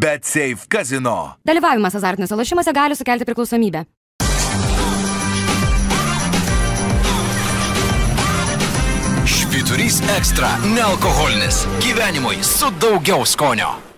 Bet Safe Casino. Dalyvavimas azartiniuose lošimuose gali sukelti priklausomybę. Švyturys ekstra - nealkoholinis. Gyvenimui su daugiau skonio.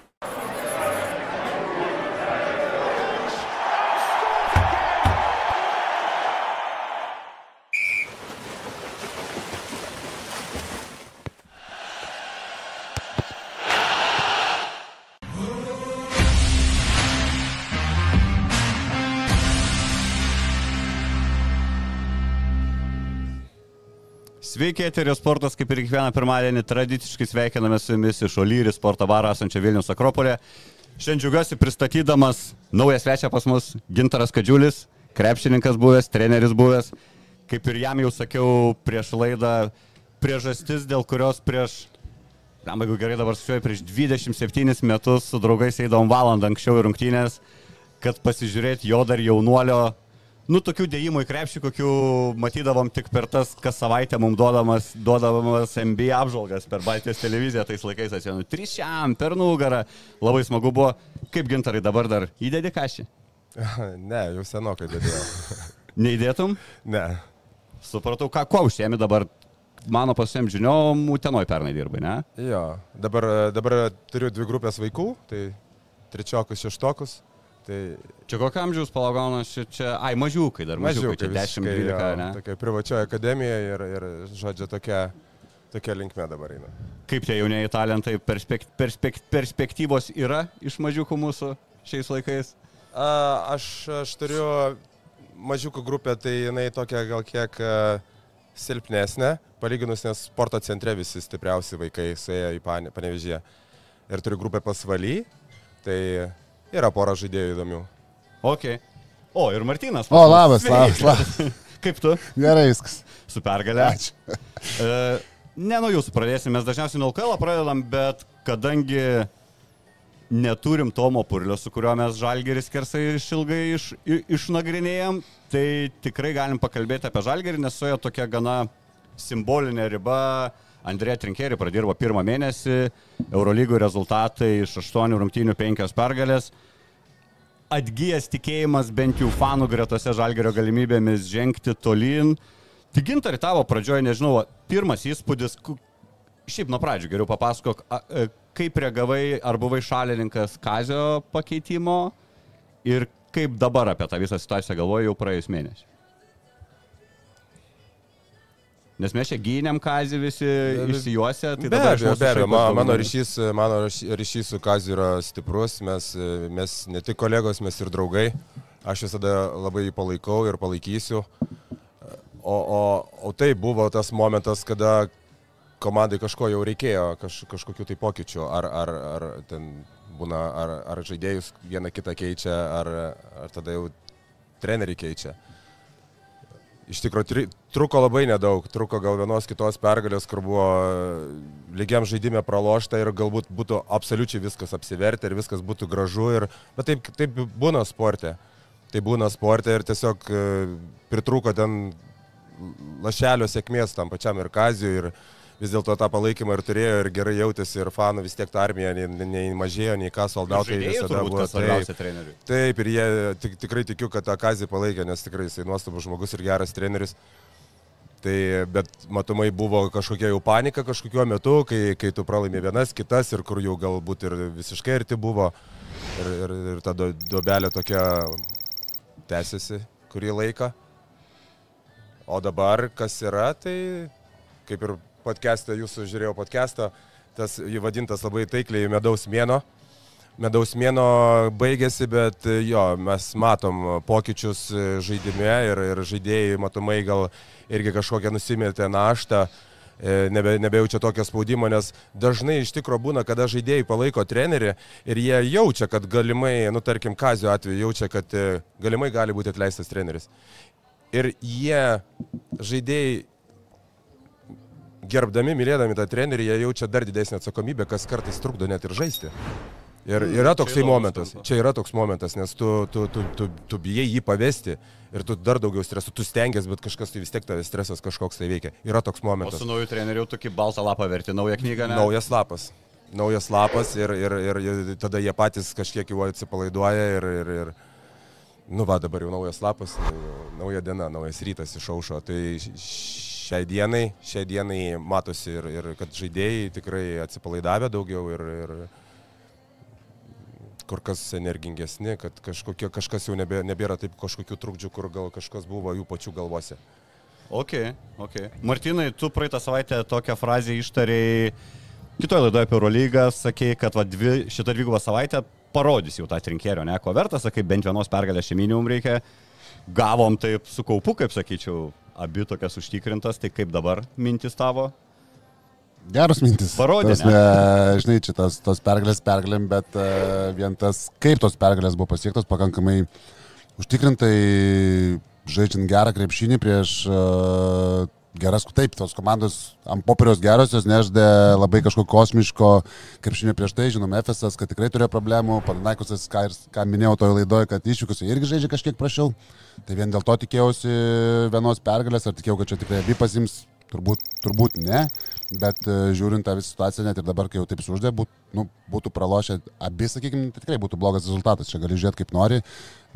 Sveiki, Eterio sportas, kaip ir kiekvieną pirmadienį, tradiciškai sveikiname su jumis iš Olyri sporto baro esančio Vilnius Akropolė. Šiandien džiugiuosi pristatydamas naują svečią pas mus, Gintaras Kadžiulis, krepšininkas buvęs, treneris buvęs. Kaip ir jam jau sakiau prieš laidą, priežastis, dėl kurios prieš, na, jeigu gerai dabar skaičiuoju, prieš 27 metus su draugais eidavom valandą anksčiau į rungtynės, kad pasižiūrėti jo dar jaunuolio Nu, tokių dėjimų į krepšį, kokių matydavom tik per tas, kas savaitę mums duodamas, duodamas NBA apžvalgas per Baltijos televiziją tais laikais, atsimenu, trys šiam per nugarą, labai smagu buvo. Kaip gintarai dabar dar įdedi kažį? Ne, jau senokai dėdėjau. Neįdėtum? Ne. Supratau, ką, kuo užsiemi dabar, mano pasiem žiniom, utenoj pernai dirbai, ne? Jo, dabar, dabar turiu dvi grupės vaikų, tai trečiokus, šeštokus. Tai Čia kokio amžiaus palagaunas, čia, ai, mažiukai dar, mažiukai, čia 10-12, ne? Tokia privačioja akademija ir, ir žodžiu, tokia, tokia linkme dabar eina. Kaip tie jaunieji talentai, perspekt, perspekt, perspektyvos yra iš mažiukų mūsų šiais laikais? A, aš, aš turiu mažiukų grupę, tai jinai tokia gal kiek silpnesnė, palyginus, nes sporto centre visi stipriausi vaikai suėjo į pane- panevežėje. Ir turiu grupę pasvaly, tai yra pora žaidėjų įdomių. Ok. O, ir Martinas. O, labas, labas, labas. Kaip tu? Gerai viskas. Su pergalė. Ačiū. E, ne nuo jūsų pradėsim, mes dažniausiai nuo LKL pradedam, bet kadangi neturim Tomo Purlio, su kuriuo mes Žalgeris kersai išilgai iš, išnagrinėjom, tai tikrai galim pakalbėti apie Žalgerį, nes suėjo tokia gana simbolinė riba. Andrė Trinkeri pradirbo pirmą mėnesį, Eurolygų rezultatai iš 8 rungtynių 5 pergalės. Atgyjęs tikėjimas bent jau fanų gretose Žalgerio galimybėmis žengti tolyn. Tik gintarį tavo pradžioje, nežinau, pirmas įspūdis, šiaip nuo pradžių geriau papasakok, e, kaip reagavai, ar buvai šalininkas Kazio pakeitimo ir kaip dabar apie tą visą situaciją galvoju jau praėjus mėnesį. Nes mes čia gynėm Kazį visi išsijuose, tai Be abejo, be abejo, ma- mano ryšys, mano ryš- ryšys su Kaziu yra stiprus, mes, mes ne tik kolegos, mes ir draugai. Aš visada labai jį palaikau ir palaikysiu. O, o, o tai buvo tas momentas, kada komandai kažko jau reikėjo, kaž, kažkokių tai pokyčių. Ar, ar, ar ten būna, ar, ar žaidėjus vieną kitą keičia, ar, ar tada jau trenerių keičia. Iš tikrųjų, truko labai nedaug, truko gal vienos kitos pergalės, kur buvo lygiam žaidimė pralošta ir galbūt būtų absoliučiai viskas apsivertę ir viskas būtų gražu. Ir, bet taip, taip būna sporte. Tai būna sporte ir tiesiog e, pritruko ten lašelio sėkmės tam pačiam ir Kazijui. Ir vis dėlto tą palaikymą ir turėjo ir gerai jautėsi ir fanų vis tiek ta armija nei, nei mažėjo, nei ką soldautai visada buvo. treneriui. Taip, ir jie tik, tikrai tikiu, kad tą Kazį palaikė, nes tikrai jisai nuostabus žmogus ir geras treneris. Tai, bet matomai buvo kažkokia jau panika kažkokiu metu, kai, kai tu pralaimė vienas, kitas ir kur jau galbūt ir visiškai arti buvo. Ir, ir, ir ta duobelė tokia tęsiasi kurį laiką. O dabar kas yra, tai kaip ir podcast'ą, jūsų žiūrėjau podcast'ą, tas jį vadintas labai taikliai medaus mėno. Medaus mėno baigėsi, bet jo, mes matom pokyčius žaidime ir, ir žaidėjai matomai gal irgi kažkokią nusimetė naštą, e, nebe, nebejaučia tokio spaudimo, nes dažnai iš tikrųjų būna, kada žaidėjai palaiko trenerį ir jie jaučia, kad galimai, nu tarkim, Kazio atveju jaučia, kad e, galimai gali būti atleistas treneris. Ir jie, žaidėjai, gerbdami, mylėdami tą trenerį, jie jaučia dar didesnį atsakomybę, kas kartais trukdo net ir žaisti. Ir yra toksai momentas, čia yra toks momentas, nes tu, tu, tu, tu, tu bijai jį pavesti ir tu dar daugiau streso, tu stengiasi, bet kažkas tai vis tiek tave stresas kažkoks tai veikia. Yra toks O momentas. su nauju treneriu tokį baltą lapą verti, naują knygą, ne? Naujas lapas. naujas lapas ir, ir, ir, ir tada jie patys kažkiek jau atsipalaiduoja ir, ir, ir nu va dabar jau naujas lapas, nauja diena, naujas rytas išaušo. Tai šiai dienai, šiai dienai matosi ir, ir kad žaidėjai tikrai atsipalaidavę daugiau ir, ir kur kas energingesni, kad kažkokie, kažkas jau nebė, nebėra taip kažkokių trukdžių, kur gal kažkas buvo jų pačių galvose. Ok, ok. Martinai, tu praeitą savaitę tokią frazę ištarėjai kitoje laidoje apie Eurolygą, sakėjai, kad va, dvi, šitą dvigubą savaitę parodys jau tą trinkėrio, ne, ko vertas, sakai, bent vienos pergalės čia minimum reikia. Gavom taip su kaupu, kaip sakyčiau, abi tokias užtikrintas, tai kaip dabar mintis tavo? Geras mintis. Parodė, Tas, žinai, čia tos, tos pergalės pergalėm, bet uh, vien tas, kaip tos pergalės buvo pasiektos, pakankamai užtikrintai žaidžiant gerą krepšinį prieš uh, geras, taip, tos komandos ant popieriaus geros, jos neždė labai kažkokio kosmiško krepšinio prieš tai, žinom, Efesas, kad tikrai turėjo problemų, Panaikusas, ką, ir, ką minėjau toje laidoje, kad išvykusi irgi žaidžia kažkiek prašiau, tai vien dėl to tikėjausi vienos pergalės, ar tikėjau, kad čia tikrai abi pasims, turbūt, turbūt ne, bet e, žiūrint tą visą situaciją, net ir dabar, kai jau taip suždė, būt, nu, būtų pralošę abi, sakykime, tai tikrai būtų blogas rezultatas, čia gali žiūrėti kaip nori,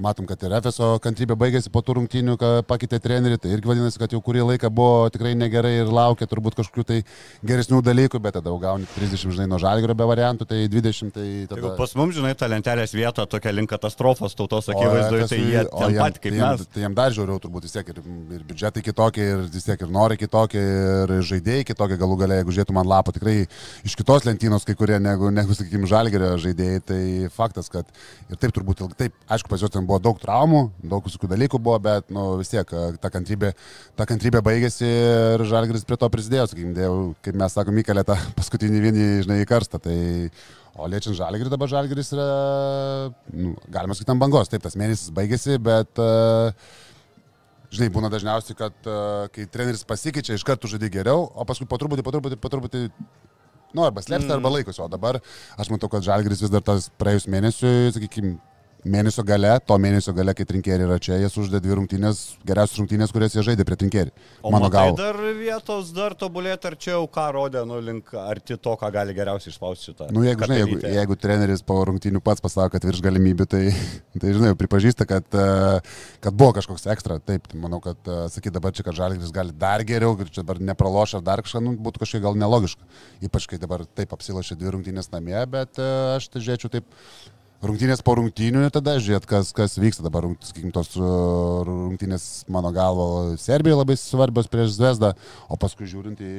Matom, kad ir Efeso kantrybė baigėsi po tų rungtynių, kad pakeitė trenerių, tai irgi vadinasi, kad jau kurį laiką buvo tikrai negerai ir laukia turbūt kažkokių tai geresnių dalykų, bet tada gauni 30, žinai, nuo žalgrio be variantų, tai 20, tai tada... Jeigu pas mums, žinai, ta lentelės vieta tokia link katastrofos tautos akivaizdoje, tai jie ten jam, pat kaip tai jam, mes. tai jam dar žiauriau turbūt vis tiek ir, ir biudžetai kitokie, ir vis tiek ir norai kitokie, ir žaidėjai kitokie galų galia, jeigu žiūrėtum man lapą tikrai iš kitos lentynos kai kurie, negu, negu sakykime, žalgerio žaidėjai, tai faktas, kad ir taip turbūt, taip, aišku, pas juos ten buvo daug traumų, daug visokių dalykų buvo, bet nu, vis tiek ta kantrybė, ta kantrybė baigėsi ir Žalgris prie to prisidėjo, sakykime, dėl, kaip mes sakome, įkalė tą paskutinį vienį, žinai, į karstą. Tai, o liečiant Žalgris, dabar Žalgris yra, nu, galima sakyti, ant bangos. Taip, tas mėnesis baigėsi, bet, uh, žinai, būna dažniausiai, kad uh, kai treneris pasikeičia, iš karto žaidži geriau, o paskui po truputį, po truputį, po truputį Nu, arba slėpsta, mm. arba laikosi. O dabar aš matau, kad Žalgris vis dar tas praėjus mėnesiui, sakykime, mėnesio gale, to mėnesio gale, kai trinkėri yra čia, jie uždė dvi rungtynės, geriausias rungtynės, kurias jie žaidė prie trinkėri. O mano gal. Dar vietos, dar tobulėti arčiau, ką rodė, nu, link arti to, ką gali geriausiai išspausti šitą. Nu, jeigu, žinai, jeigu, jeigu treneris po rungtynių pats pasako, kad virš galimybių, tai, tai žinai, pripažįsta, kad, e, kad buvo kažkoks ekstra. Taip, tai manau, kad e, sakyti dabar čia, kad žalgris gali dar geriau, kad čia dabar nepraloš ar dar kažką, nu, būtų kažkiek gal nelogiška. Ypač kai dabar taip apsilošė dvi rungtynės namie, bet e, aš tai žiūrėčiau taip rungtynės po rungtynių ir tada žiūrėt, kas, kas vyksta dabar, sakykim, tos rungtynės mano galvo Serbijoje labai svarbios prieš Zvezdą, o paskui žiūrint į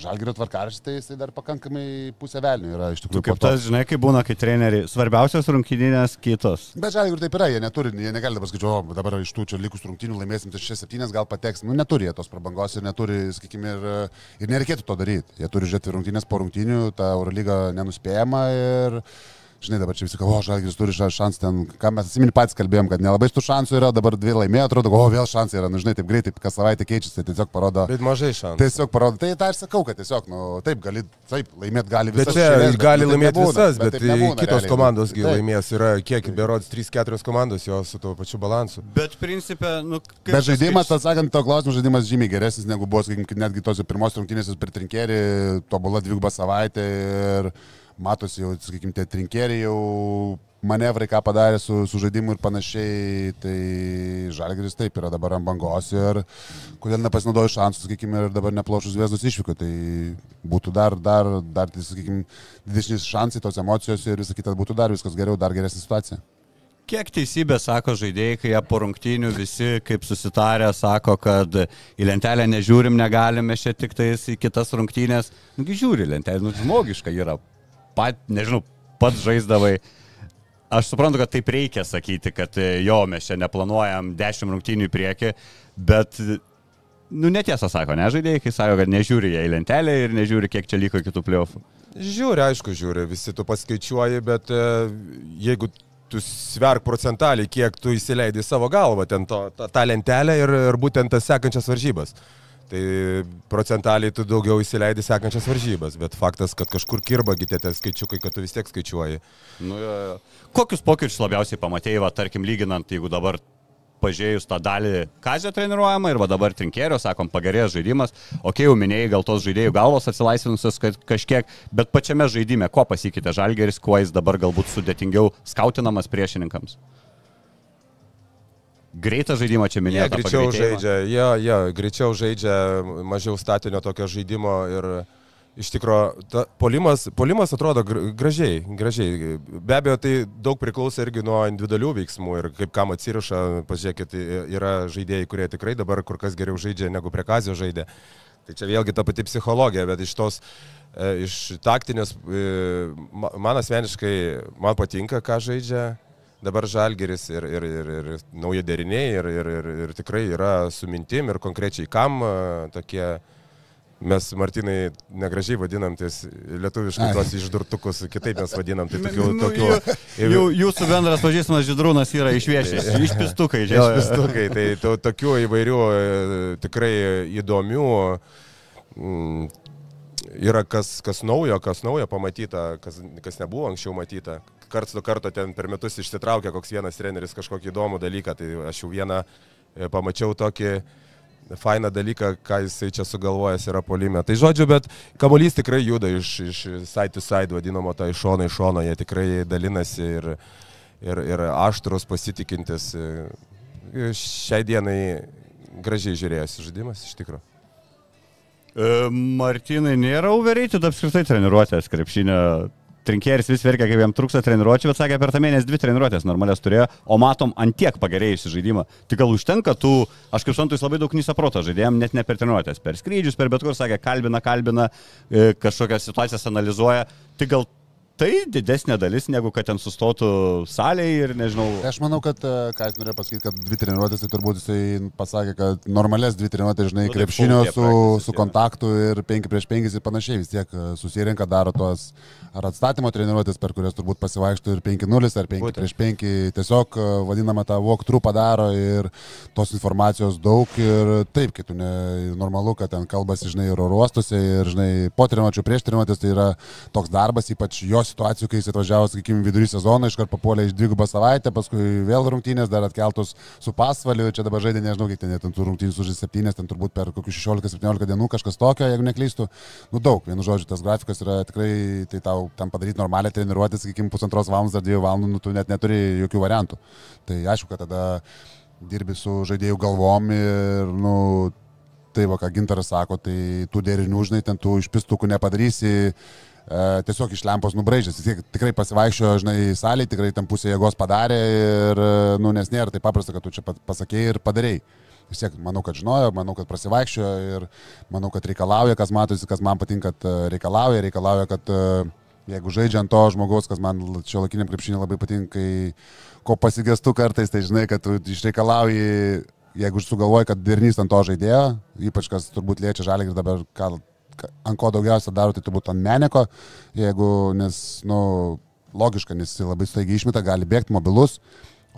Žalgirio tvarkaraštį, tai jisai dar pakankamai pusė velnių yra iš tikrųjų. Tu kaip tas, žinai, kaip būna, kai treneriai, svarbiausios rungtynės kitos. Bet Žalgirio taip yra, jie neturi, jie negali dabar skaičiuoti, dabar iš tų čia likus rungtynių laimėsim 6-7, gal pateks, nu neturi jie tos prabangos ir neturi, sakykime, ir, ir nereikėtų to daryti. Jie turi žiūrėti rungtynės po rungtynių, ta Eurolyga nenuspėjama ir žinai, dabar čia visi kalba, o Žalgiris turi šansų ten, ką mes atsimeni patys kalbėjom, kad nelabai tų šansų yra, dabar dvi laimėjo, atrodo, o vėl šansai yra, nu, žinai, taip greitai, kas savaitę keičiasi, tai tiesiog parodo. Bet mažai šansų. Tiesiog parodo, tai tą ir sakau, kad tiesiog, nu, taip, gali, taip, laimėti gali visas. Bet čia šėlės, gali bet, laimėti nebūna, visas, bet, bet nebūna, kitos realiai, komandos taip. laimės, yra kiek, berods 3-4 komandos jos su tuo pačiu balansu. Bet principė, nu, kaip. Bet žaidimas, atsakant to klausimą, žaidimas žymiai geresnis negu buvo, sakykim, netgi tos pirmos rungtynės per trinkerį, tobula dvigubą savaitę ir matosi jau, sakykime, tie trinkeriai jau manevrai, ką padarė su, su žaidimu ir panašiai, tai Žalgeris taip yra dabar ant bangos ir kodėl nepasinaudoju šansų, sakykime, ir dabar neplošus Vėzdos išvyko, tai būtų dar, dar, dar, tai, sakykime, didesnis šansai, tos emocijos ir visą kitą būtų dar viskas geriau, dar geresnė situacija. Kiek teisybė sako žaidėjai, kai jie po rungtynių visi kaip susitarę sako, kad į lentelę nežiūrim, negalime čia tik tais į kitas rungtynės. Nugi žiūri lentelę, nu žmogiška yra. Pat, nežinau, pats žaisdavai. Aš suprantu, kad taip reikia sakyti, kad jo, mes čia neplanuojam 10 rungtynių į priekį, bet, nu netiesa sako, ne žaidėjai, kai sako, kad nežiūri jie į lentelę ir nežiūri, kiek čia liko kitų pliofų. Žiūri, aišku, žiūri, visi tu paskaičiuoji, bet e, jeigu tu sverk procentaliai, kiek tu įsileidai savo galvą ten to, tą, tą lentelę ir, ir būtent tas sekančias varžybas. Tai procentaliai tu daugiau įsileidai sekančias varžybas, bet faktas, kad kažkur kirba gitėte skaičiukai, kad tu vis tiek skaičiuoji. Nu, jo, jo. Kokius pokyčius labiausiai pamatėjai, va, tarkim, lyginant, jeigu dabar pažiūrėjus tą dalį kazio treniruojamą ir va dabar trinkėrio, sakom, pagerėjęs žaidimas, okei, jau minėjai, gal tos žaidėjų galvos atsilaisvinusios kažkiek, bet pačiame žaidime, ko pasikeitė žalgeris, kuo jis dabar galbūt sudėtingiau skautinamas priešininkams. Greitą žaidimą čia Jie minėjai. greičiau žaidžia, jie, jie greičiau žaidžia, mažiau statinio tokio žaidimo ir iš tikrųjų polimas, polimas atrodo gr- gražiai, gražiai. Be abejo, tai daug priklauso irgi nuo individualių veiksmų ir kaip kam atsiriša, pažiūrėkit, yra žaidėjai, kurie tikrai dabar kur kas geriau žaidžia negu prie Kazio žaidė. Tai čia vėlgi ta pati psichologija, bet iš tos, e, iš taktinės, e, ma- man asmeniškai, man patinka, ką žaidžia dabar žalgeris ir, ir, ir, ir nauji deriniai ir, ir, ir, ir tikrai yra su mintim ir konkrečiai kam e, tokie, mes Martinai negražiai vadinam ties lietuviškai Ai. tos išdurtukus, kitaip mes vadinam, tai tokių, tokių jų, jūsų bendras pažįstamas žydrūnas yra išviešęs, išpistukai, žinai. Išpistukai, tai to, tokių įvairių e, tikrai įdomių mm, yra kas, kas naujo, kas naujo pamatyta, kas, kas nebuvo anksčiau matyta. Karts nuo karto ten per metus išsitraukia koks vienas treneris kažkokį įdomų dalyką, tai aš jau vieną e, pamačiau tokį fainą dalyką, ką jisai čia sugalvojęs yra polime. Tai žodžiu, bet kamuolys tikrai juda iš, iš side to side, vadinamo to iš šono į šoną, jie tikrai dalinasi ir, ir, ir aštrus, pasitikintis. E, Šiai dienai gražiai žiūrėjęs žaidimas iš tikrųjų. E, Martinai nėra overrated apskritai treniruotės krepšinio. Trinkėris vis verkia, kaip jam trūksta treniruotčių, bet sakė, per tą mėnesį dvi treniruotės normalias turėjo, o matom ant tiek pagerėjusi žaidimą. Tik gal užtenka tų, aš kaip jis labai daug nysa proto žaidėjom, net ne per treniruotės, per skrydžius, per bet kur, sakė, kalbina, kalbina, e, kažkokias situacijas analizuoja. Tik gal tai didesnė dalis, negu kad ten sustotų salėje ir nežinau. Tai Aš manau, kad, e, ką jis norėjo pasakyti, kad dvi treniruotės, tai turbūt jisai pasakė, kad normales dvi treniruotės, žinai, Nu, tai krepšinio su, su kontaktu ir 5 prieš 5 ir panašiai vis tiek e, susirinka, daro tos ar atstatymo treniruotės, per kurias turbūt pasivaikštų ir 5-0 ar 5 Būtent. prieš 5, tiesiog e, vadinamą tą walkthrough padaro ir tos informacijos daug ir taip, kai tu ne, normalu, kad ten kalbasi, žinai, ir oro uostuose ir, žinai, po treniruotės, prieš treniruotės, tai yra toks darbas, ypač jo situacijų, kai jis atvažiavo, sakykime, vidury sezono, iškart papuolė iš dvigubą savaitę, paskui vėl rungtynės, dar atkeltos su pasvaliu, čia dabar žaidė, nežinau, kiek ten, ten tų rungtynių sužaidė 7, ten turbūt per kokius 16-17 dienų kažkas tokio, jeigu neklystu. Nu daug, vienu žodžiu, tas grafikas yra tikrai, tai tau tam padaryti normalią treniruotę, sakykime, pusantros valandos ar dviejų valandų, nu, tu net neturi jokių variantų. Tai aišku, kad tada dirbi su žaidėjų galvom ir, nu, tai va, ką Gintaras sako, tai tų derinių, žinai, ten tų išpistukų nepadarysi. E, tiesiog iš lempos nubraižęs. Jis tiek- tikrai pasivaikščiojo, žinai, salėje, tikrai tam pusę jėgos padarė ir, e, nu, nes nėra taip paprasta, kad tu čia pasakėjai ir padarėjai. Vis tiek, manau, kad žinojo, manau, kad prasivaikščiojo ir manau, kad reikalauja, kas matosi, kas man patinka, kad e, reikalauja, reikalauja, kad jeigu žaidžia ant to žmogaus, kas man šio laikiniam krepšinį labai patinka, kai ko pasigestu kartais, tai žinai, kad tu išreikalauji, jeigu sugalvoji, kad dernys ant to žaidėjo, ypač kas turbūt liečia žalį ir dabar, ką- ant ko daugiausia daro, tai turbūt ant meneko, jeigu, nes, nu, logiška, nes jis labai staigiai išmeta, gali bėgti mobilus.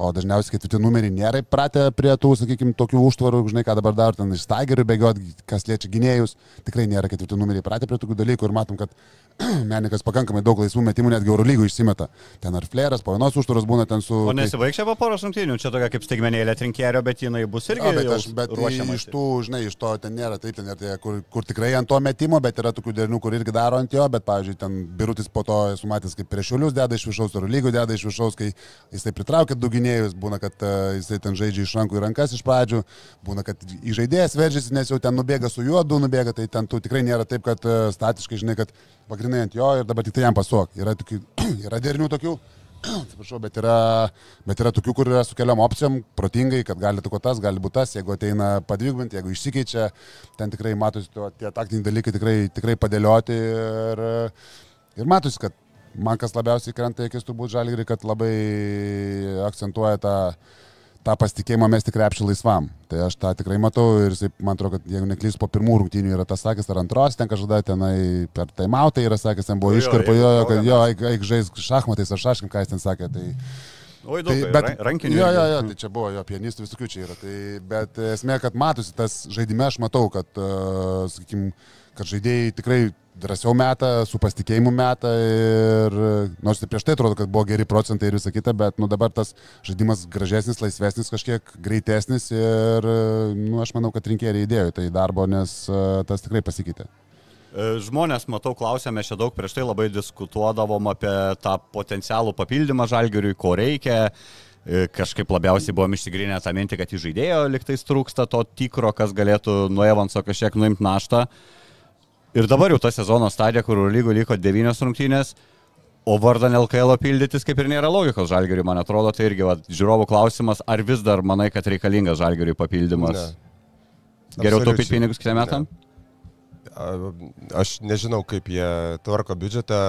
O dažniausiai ketvirti numeriai nėra pratę prie tų, sakykime, tokių užtvarų, žinai, ką dabar daro, ten iš staigerių bėgiot, kas liečia gynėjus, tikrai nėra ketvirti numeriai pratę prie tokių dalykų ir matom, kad menininkas pakankamai daug laisvų metimų netgi Euro lygų išsimeta. Ten ar fleras, po vienos užtvaros būna ten su... O nesibaigšia po poros rungtynių, čia tokia kaip staigmenėlė trinkėrio, bet jinai bus irgi O, bet aš, bet ruošiama. iš tų, žinai, iš to ten nėra taip, ten yra tie, kur, kur tikrai ant to metimo, bet yra tokių derinių, kur irgi daro ant jo, bet, pavyzdžiui, ten birutis po to esu matęs, kaip prieš šiulius deda iš viršaus, ar lygų deda iš viršaus, kai jisai pritraukia du gynėjus, būna, kad uh, jisai ten žaidžia iš rankų į rankas iš pradžių, būna, kad į žaidėjas veržiasi, nes jau ten nubėga su juo, du nubėga, tai ten tų tikrai nėra taip, kad uh, statiškai, žinai, kad pagrinai ant jo ir dabar tik tai jam pasuok. Yra, tokių, yra derinių tokių. Atsiprašau, bet yra, bet yra tokių, kur yra su keliom opcijom, protingai, kad gali tuko tas, gali būti tas, jeigu ateina padvigubinti, jeigu išsikeičia, ten tikrai matosi to, tie taktiniai dalykai tikrai, tikrai padėlioti ir, ir matosi, kad man kas labiausiai krenta akis turbūt žalgri, kad labai akcentuoja tą, tą pasitikėjimą mesti krepšį laisvam. Tai aš tą tikrai matau ir jisai, man atrodo, kad jeigu neklys po pirmų rungtynių yra tas sakęs, ar antros, ten kažkada tenai per taimautą yra sakęs, ten buvo Jo, iškarpo jo, proga kad jo, eik, eik žais šachmatais ar šaškim, ką jis ten sakė. Tai, Oi, daug, tai, bet, bet, rankinių. jo, jo, jo, tai čia buvo, jo, pianistų visokių čia yra. Tai, bet esmė, kad matosi tas žaidime, aš matau, kad, uh, sakykim, kad žaidėjai tikrai drąsiau metą, su pasitikėjimu metą ir nors ir prieš tai atrodo, kad buvo geri procentai ir visa kita, bet nu, dabar tas žaidimas gražesnis, laisvesnis, kažkiek greitesnis ir nu, aš manau, kad rinkėjai įdėjo tai darbo, nes uh, tas tikrai pasikeitė. E, Žmonės, matau, klausėme čia daug prieš tai labai diskutuodavom apie tą potencialų papildymą žalgiriui, ko reikia. E, Kažkaip labiausiai buvom išsigrinę tą mintį, kad į žaidėjo liktais trūksta to tikro, kas galėtų nuo Evanso kažkiek nuimti naštą. Ir dabar jau ta sezono stadija, kur lygų liko devynios rungtynės, o vardan LKL pildytis kaip ir nėra logikos žalgiriui, man atrodo, tai irgi va, žiūrovų klausimas, ar vis dar manai, kad reikalingas žalgiriui papildymas? Ne. Geriau taupyti pinigus kitą metą? A, Aš nežinau, kaip jie tvarko biudžetą,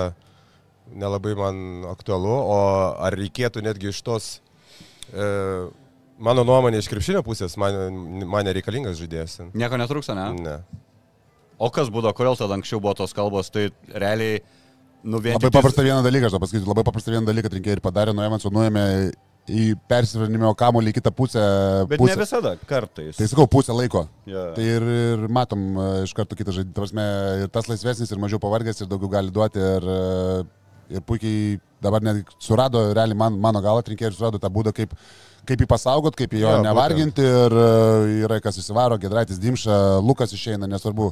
nelabai man aktualu, o ar reikėtų netgi iš tos, e, mano nuomonė iš krepšinio pusės, man, man nereikalingas žaidėjas. Nieko netrūksta, ne? Ne. O kas būdavo, kodėl tada anksčiau buvo tos kalbos, tai realiai, nu vien Labai paprastą vieną dalyką, aš tau pasakysiu, labai paprastą vieną dalyką, kad rinkėjai ir padarė, nuėmė į persivernimo kamolį į kitą pusę. Bet pusę. ne visada, kartais. Tai sakau, pusę laiko. Jo. Tai ir, ir matom e, iš karto kitą žaidimą. Prasme, ir tas laisvesnis, ir mažiau pavargęs, ir daugiau gali duoti. Ir, e, ir puikiai dabar net surado, realiai man, mano gal atrinkė ir surado tą būdą, kaip, kaip jį pasaugot, kaip jo, jo nevarginti. Ir e, yra kas įsivaro, Gedraitis Dimša, Lukas išeina, nesvarbu,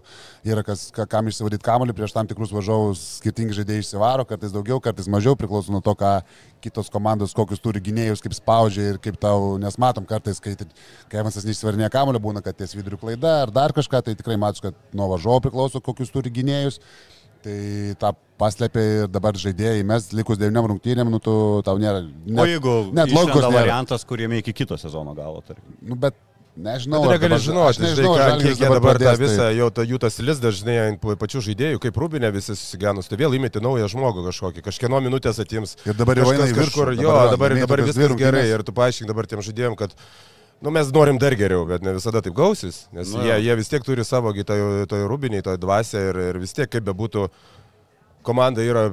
yra kas, ka- kam išsivaryti kamolį prieš tam tikrus važiavus, skirtingi žaidėjai išsivaro, kartais daugiau, kartais mažiau, priklauso nuo to, ką kitos komandos, kokius turi gynėjus, kaip spaudžia ir kaip tau, nes matom kartais, kai, kai Evansas neišsivarinėja kamolio, būna, kad ties vidurių klaida ar dar kažką, tai tikrai matos, kad nuo važiavo priklauso, kokius turi gynėjus. Tai tą paslėpė ir dabar žaidėjai, mes likus devyniam rungtynėm, nu tu tau nėra. o jeigu net logos variantas, kuriame iki kito sezono galo, tarkim. Nu, bet nežinau. Ar negali dabar- žinoti, aš žinai, nežinau, ką, kiek jie dabar tą pradės, visą, tai- jau ta, jų tas lizdas, žinai, ant pačių žaidėjų, kaip Rūbinė visi susigenus, tai vėl įmeti naują žmogų kažkokį, kažkieno minutės atims. Ir dabar jau eina į viršų. kažkur, jo, Dabar dabar, viskas gerai rungtynes. ir tu paaiškink dabar tiem žaidėjim, kad Nu, mes norim dar geriau, bet ne visada taip gausis, nes Nu, jie, jie vis tiek turi savo gi toj, rūbiniai, toj dvasia ir, ir vis tiek kaip bebūtų, komanda yra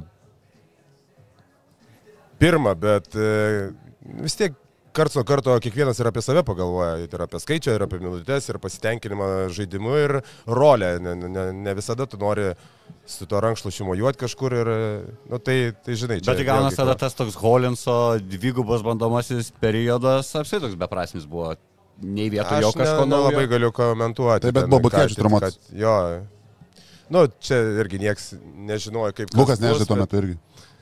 pirma, bet e, vis tiek karts nuo karto kiekvienas ir apie save pagalvoja, ir apie skaičių, ir apie minutės, ir pasitenkinimą žaidimu, ir rolę. Ne, ne, ne visada tu nori su to rankšluošiu mojuoti kažkur ir, nu, tai, tai žinai, čia. Bet tai gaunas vėlgi tada tas toks Holinso dvigubas bandomasis periodas apsiai toks beprasmis buvo. Nei vietoj jo kažko ne- nelabai galiu komentuoti. Taip, bet buvo traumuotas. kad- Jo. Nu, čia irgi nieks nežinojo, kaip. kas Lukas nežaidė tuo metu irgi.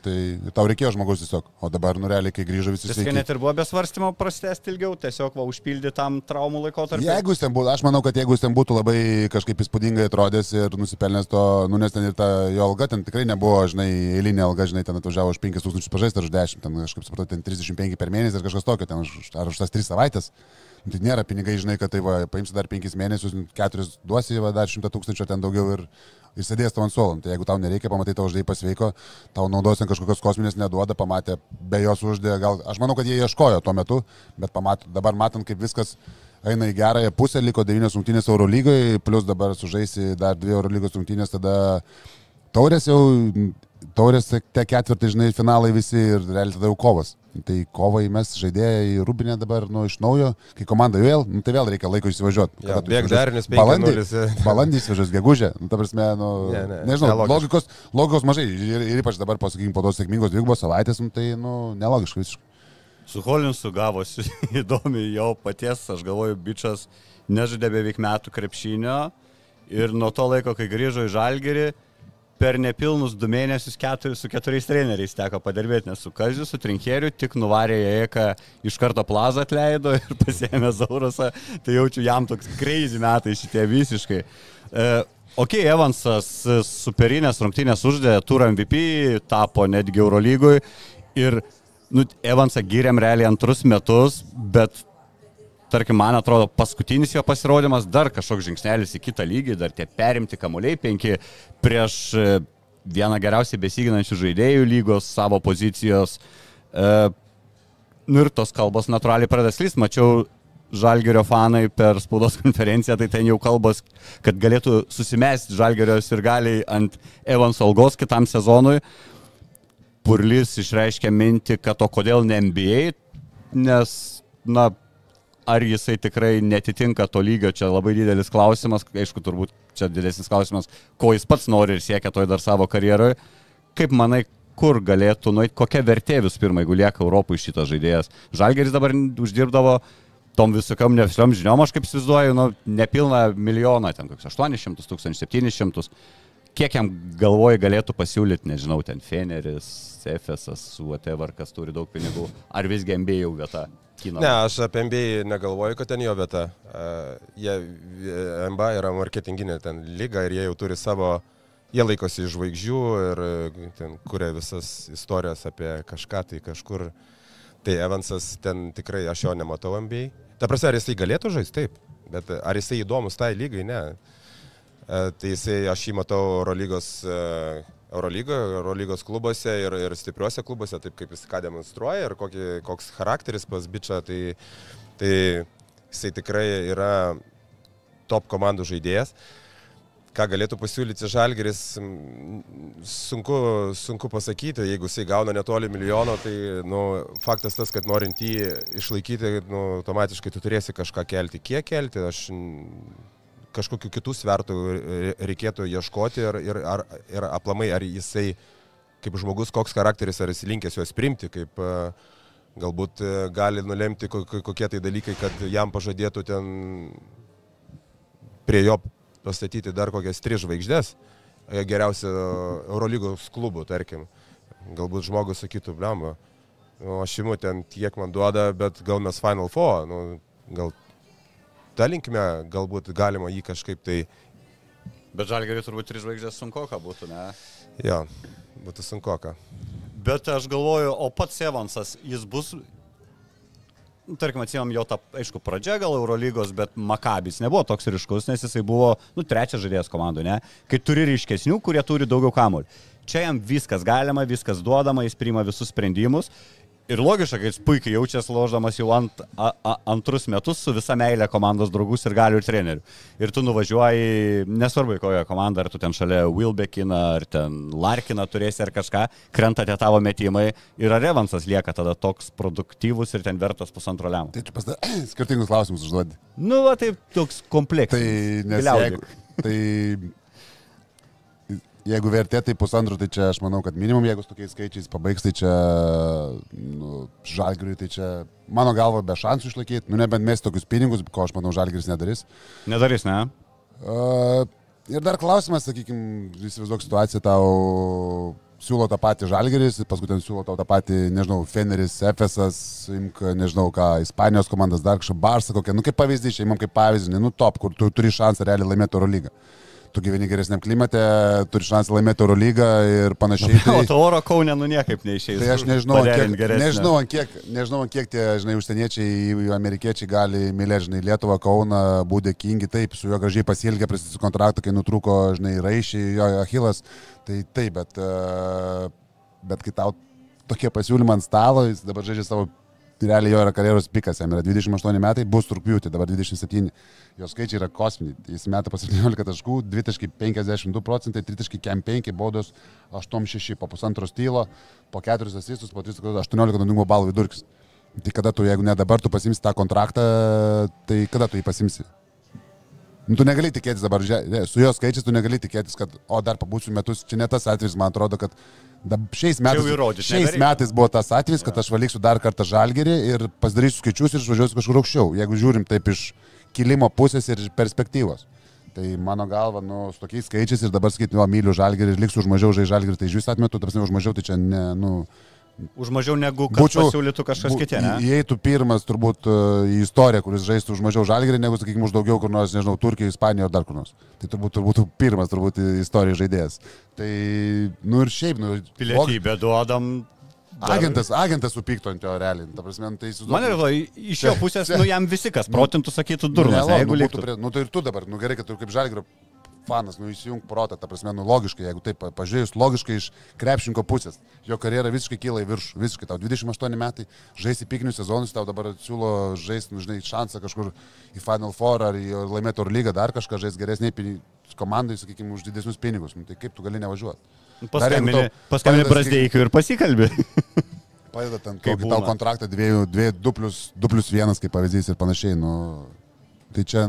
Tai tau reikėjo žmogus tiesiog. O dabar, nu realiai, kai grįžo visi Viskai net ir buvo be svarstymo prastesti ilgiau, tiesiog va užpildyti tam traumų laikotarpį. Jeigu jis ten būtų, aš manau, kad jeigu jis ten būtų labai kažkaip įspūdingai atrodęs ir nusipelnęs to, nu nes ten ir ta jo alga ten tikrai nebuvo, žinai, eilinė alga, žinai, ten atvažiavo už 5000 pažaisti ar už 10, ten aš kaip supratau, ten 35 per mėnesį ar kažkas tokio, ten už, ar už tas 3 savaitės. Nu, Tai nėra pinigai, žinai, kad tai va, paimsi dar 5 mėnesius, 4 duosi, va, dar 100 tūkstančių ten daugiau ir, ir sėdės tau ant suolo. Tai jeigu tau nereikia, pamatai tavo žaidėjai pasveiko, tau naudos ten kažkokios kosminės neduoda, pamatė, be jos uždė, gal, aš manau, kad jie ieškojo tuo metu, bet pamat, dabar matant, kaip viskas eina į gerąją pusę, liko 9 rungtynės Euro lygoje, plus dabar sužaisi dar 2 Euro lygos rungtynės, tada taurės jau, taurės te- ketvirtai, žinai, finalai visi ir realiai tada jau kovas. Tai kovai mes žaidėjai į Rubinę dabar, nu, iš naujo, kai komanda vėl, nu, tai vėl reikia laiko įsivažiuoti. Bėk įsivažiuosi? derinis Balandį, 5-0. balandį įsivažiuos gegužę, nu, ta prasme, nu, Ne, ne, nežinau, nelogiška. logikos, logikos mažai ir, ir ypač dabar, pasakykime, po tos sėkmingos dvigubos savaitės, nu, tai, nu, nelogiška visiškai. Su Holinsu gavosi įdomi jo paties, aš galvoju, bičias nežaidė beveik metų krepšinio ir nuo to laiko, kai grįžo į Žalgerį, per nepilnus du mėnesius keturi, su keturiais treneriais teko padirbėti, nes su Kaziu, su Trinkeriu tik nuvarė Jėka, iš karto plazą atleido ir pasėmė Zaurasą, tai jaučiu jam toks crazy metai šitie visiškai. E, ok, Evansas e, superinės rungtynės uždė turą MVP, tapo netgi Eurolygui ir nu, Evansą gyrėm realiai antrus metus, bet tarkim, man atrodo, paskutinis jo pasirodymas dar kažkoks žingsnelis į kitą lygį, dar tie perimti kamuoliai penki prieš e, vieną geriausiai besiginančių žaidėjų lygos savo pozicijos. E, nu ir tos kalbos natūraliai pradeda slysti. Mačiau Žalgerio fanai per spaudos konferenciją, tai ten jau kalbos, kad galėtų susimesti Žalgerio ir galiai ant Evans algos kitam sezonui. Purlis išreiškė mintį, kad o kodėl ne NBA, nes, na, ar jisai tikrai netitinka to lygio, čia labai didelis klausimas, aišku, turbūt čia didesnis klausimas, ko jis pats nori ir siekia toj dar savo karjeroje. Kaip manai, kur galėtų nueiti, kokia vertė visų pirma, jeigu lieka Europoje šitas žaidėjas. Žalgeris dabar uždirbdavo tom visokiom nevisliom žiniom, aš kaip įsivaizduoju, nu, nepilną milijoną, ten koks 800 tūkstančių, 700. Kiek jam galvoji galėtų pasiūlyti, nežinau, ten Feneris, Efesas, whatever, kas turi daug pinigų, ar visgi MBA jau vieta? Kino. Ne, aš apie MBA negalvoju, kad ten jo vieta. Uh, jie, MBA yra marketinginė ten lyga ir jie jau turi savo, jie laikosi žvaigždžių ir e, ten kuria visas istorijas apie kažką tai kažkur. Tai Evansas ten tikrai aš jo nematau MBA. Ta prasme, ar jisai galėtų žaisti? Taip. Bet ar jisai įdomus tai lygai? Ne. Uh, tai jisai, aš jį matau Eurolygos uh, Eurolygoje, Eurolygos klubuose ir, ir stipriuose klubuose, taip kaip jis ką demonstruoja ir kokį, koks charakteris pas bičią, tai, tai jisai tikrai yra top komandų žaidėjas. Ką galėtų pasiūlyti Žalgeris, sunku, sunku pasakyti, jeigu jisai gauna netoli milijono, tai nu, faktas tas, kad norint jį išlaikyti, nu, automatiškai tu turėsi kažką kelti. Kiek kelti, aš kažkokiu kitų svertų reikėtų ieškoti ir, ir, ar, ir aplamai, ar jisai kaip žmogus, koks charakteris, ar jis linkęs juos primti, kaip galbūt gali nulemti kokie tai dalykai, kad jam pažadėtų ten prie jo pastatyti dar kokias tris žvaigždės, geriausia Eurolygos klubų, tarkim. Galbūt žmogus sakytų, blemba, nu, aš imu ten tiek man duoda, bet gal mes Final Four, nu, gal ta linkme galbūt galima jį kažkaip tai... Bet žalgeriai turbūt trys žvaigždės sunkoka būtų, ne? Jo, būtų sunkoka. Bet aš galvoju, o pats Evansas, jis bus tarkim, atsimam jo tą, aišku, pradžia gal Eurolygos, bet Makabis nebuvo toks ryškus, nes jisai buvo, nu, trečias žaidėjas komandų, ne? Kai turi ryškesnių, kurie turi daugiau kamuolių. Čia jam viskas galima, viskas duodama, jis priima visus sprendimus Ir logiška, kad jis puikiai jaučiasi loždamas jau ant, a, a, antrus metus su visa meilė komandos draugus ir galių ir trenerių. Ir tu nuvažiuoji, nesvarbu, kokią komandą, ar tu ten šalia Wilbekiną, ar ten Larkiną turėsi ar kažką, krenta tie tavo metimai ir ar Evansas lieka tada toks produktyvus ir ten vertas pusantro lemo. Tai čia pasda... skirtingus klausimus užduodi. Nu, va, taip toks kompleksas. Tai nes jeigu, tai jeigu vertė tai pusantro, tai čia aš manau, kad minimum, jeigu tokiais skaičiais pabaigs, tai čia žalgiriui, tai čia mano galva be šansų išlaikyti, nu nebent mes tokius pinigus, ko aš manau žalgiris nedarys. Nedarys, ne? Uh, ir dar klausimas, sakykime, įsivaizduok situaciją, tau siūlo tą patį žalgeris, paskui ten siūlo tau tą patį, nežinau, Feneris, Efesas, imk, nežinau ką, Ispanijos komandas, dar kažkokia Barsa kokia, nu kaip pavyzdys, čia imam kaip pavyzdį, nu top, kur tu turi šansą realiai laimėti Euro lygą tu gyveni geresniam klimate, turi šansą laimėti Euro lygą ir panašiai. Tai... O to oro kaunė nu niekaip neišeis. Tai aš nežinau, kiek, nežinau, kiek, nežinau, kiek tie, žinai, užsieniečiai, amerikiečiai gali mylėti, žinai, Lietuvą, Kauną, būdė kingi, taip, su juo gražiai pasilgė, pristatys kontraktą, kai nutrūko, žinai, raišiai, jo Achilas, tai taip, bet, e, bet kai tau tokie pasiūlymai ant stalo, jis dabar žaidžia savo realiai jo yra karjeros pikas, jam yra 28 metai, bus rūpjūti, dabar 27. Jo skaičiai yra kosminiai. Jis metą po 17 taškų, 2,52 procentai, 3,5 baudos, 8,6 po pusantro stylo, po 4 asistus, po 3,18 naudingumo balų vidurkis. Tai kada tu, jeigu ne dabar, tu pasimsi tą kontraktą, tai kada tu jį pasimsi? Nu, tu negali tikėtis dabar, su jo skaičiais tu negali tikėtis, kad, o dar pabūsiu metus, čia ne tas atvejis, man atrodo, kad Šiais metais, šiais metais buvo tas atvejis, kad aš valiksiu dar kartą žalgerį ir pasidarysiu skaičius ir išvažiuosiu kažkur aukščiau, jeigu žiūrim taip iš kilimo pusės ir perspektyvos. Tai mano galva, nu, su tokiais skaičiais ir dabar sakyti, nu, myliu žalgerį ir liksiu už mažiau žai žalgerį, tai iš vis atmetu, tarsi už mažiau, tai čia ne, nu, Už mažiau negu būčiau, pasiūlytų kažkas kitie, ne? Įeitų pirmas turbūt e, į istoriją, kuris žaistų už mažiau žalgerį, negu, sakykime, už daugiau kur nors, nežinau, Turkijoje, Ispanijoje ar dar kur nors. Tai turbūt, turbūt pirmas, turbūt istorijoje žaidėjas. Tai, nu ir šiaip, nu... Pilietybę log... duodam. Dar... Agentas, agentas supyktų ant jo realiai. Ta prasme, nu, tai jis... Man ir iš jo pusės, nu jam visi kas protintų sakytų durnas, nu, jeigu liktų. Prie, nu tai ir tu dabar, nu gerai, kad tu kaip žalgerio fanas, nu įsijung protą, ta prasme, nu logiškai, jeigu taip pažiūrėjus, logiškai iš krepšinko pusės, jo karjera visiškai kyla į viršų, visiškai tau 28 metai, žaisti pikinių sezonus, tau dabar siūlo žaisti, nu žinai, šansą kažkur į Final Four ar į laimėtų ar lygą, dar kažką žaisti geresniai komandai, sakykime, už didesnius pinigus, nu, tai kaip tu gali nevažiuoti? Paskambini, paskambini Brasdeikiu ir pasikalbė. Padeda ten Kaip tau kontraktą 2 plus 1 kaip pavyzdys ir panašiai. Nu, tai čia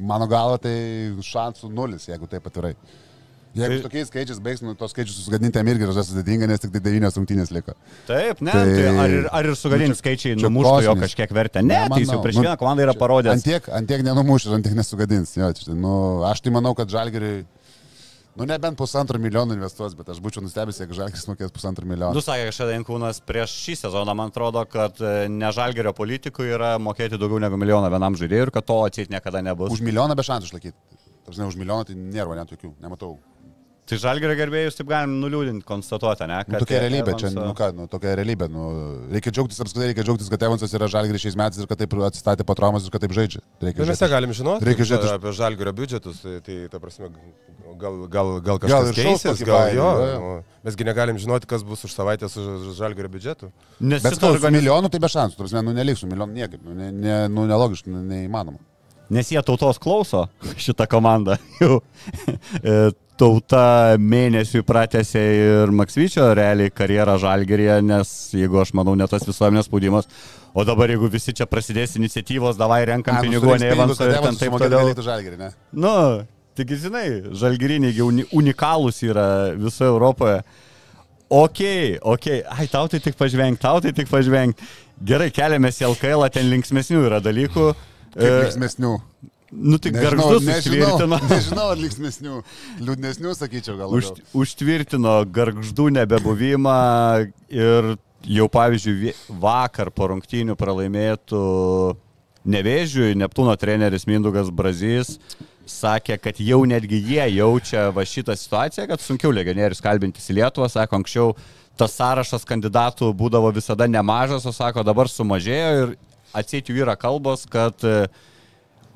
mano galva tai šansų nulis, jeigu taip atvirai. Jeigu Tai- tokiais skaičiais baigs, nu, tos skaičius susigadinti jam irgi yra sudėtinga, nes tik tai devynios rungtynės liko. Taip, ne, Tai- tai ar, ir- ar ir sugadinti Nu, čia- skaičiai čia numuštų jo kažkiek vertę? Ne, tai jis jau prieš Nu, vieną komandą yra parodęs. Antiek, antiek nenumuš ir antiek nesugadins. Jo, čia, nu, aš tai manau, kad žalgeriui, nu nebent pusantro milijono investuos, bet aš būčiau nustebęs, jeigu žalgeris mokės pusantro milijono. Du sakė kažkada Jankūnas prieš šį sezoną, man atrodo, kad e, nežalgerio politikų yra mokėti daugiau negu milijoną vienam žaidėjui ir kad to atseit niekada nebus. Už milijoną be šansų išlaikyti. Tarsi, už milijoną tai nėra net jokių, nematau. Tai žalgerio gerbėjus taip galim nuliūdinti, konstatuoti, ne? Nu, tokia realybė, čia, Evanso- nu ką, nu, tokia realybė. Nu, reikia džiaugtis, apskritai reikia džiaugtis, kad Evansas yra žalgeris šiais metais ir kad taip atsistatė po traumas ir kad taip žaidžia. Reikia Ir mes žiūrėti. negalim žinoti Reikia žiūrėti iš- apie žalgerio biudžetus, tai, tai ta prasme, gal, gal, gal Gal kažkas šaus keisis, gal baimę, jo. jo. nu, Mesgi negalim žinoti, kas bus už savaitę su žalgerio biudžetu. Nes Bet sakau, su organiz- milijonu tai be šansų, tarsi, nu, neliks su milijonu niekaip, nu, ne, ne, nu, nelogiška, nu, neįmanoma. Nes jie tautos klauso šitą komandą. Jau e, tauta mėnesių pratęsė ir Maksvyčio realiai karjerą žalgeryje, nes jeigu aš manau, ne tas visuomenės spaudimas, o dabar jeigu visi čia prasidės iniciatyvos, davai renkam nu, pinigų, ne Evansą kad ir ten taip toliau. Nu, tik žinai, žalgeriniai uni unikalūs yra visoje Europoje. Ok, ok, ai tau tai tik pažveng, tau tai tik pažveng. Gerai, keliamės į LKL, ten linksmesnių yra dalykų. Kaip E, linksmesnių. Nu tik garždus užtvirtino. nežinau, ar linksmesnių. Liūdnesnių, sakyčiau, gal. Už, užtvirtino garždų nebebuvimą ir jau pavyzdžiui vakar po rungtynių pralaimėtų Nevėžiui, Neptūno treneris Mindugas Brazys sakė, kad jau netgi jie jaučia va šitą situaciją, kad sunkiau legionierius kalbintis į Lietuvą, sako, anksčiau tas sąrašas kandidatų būdavo visada nemažas, o sako, dabar sumažėjo ir atsėti jų yra kalbos, kad e,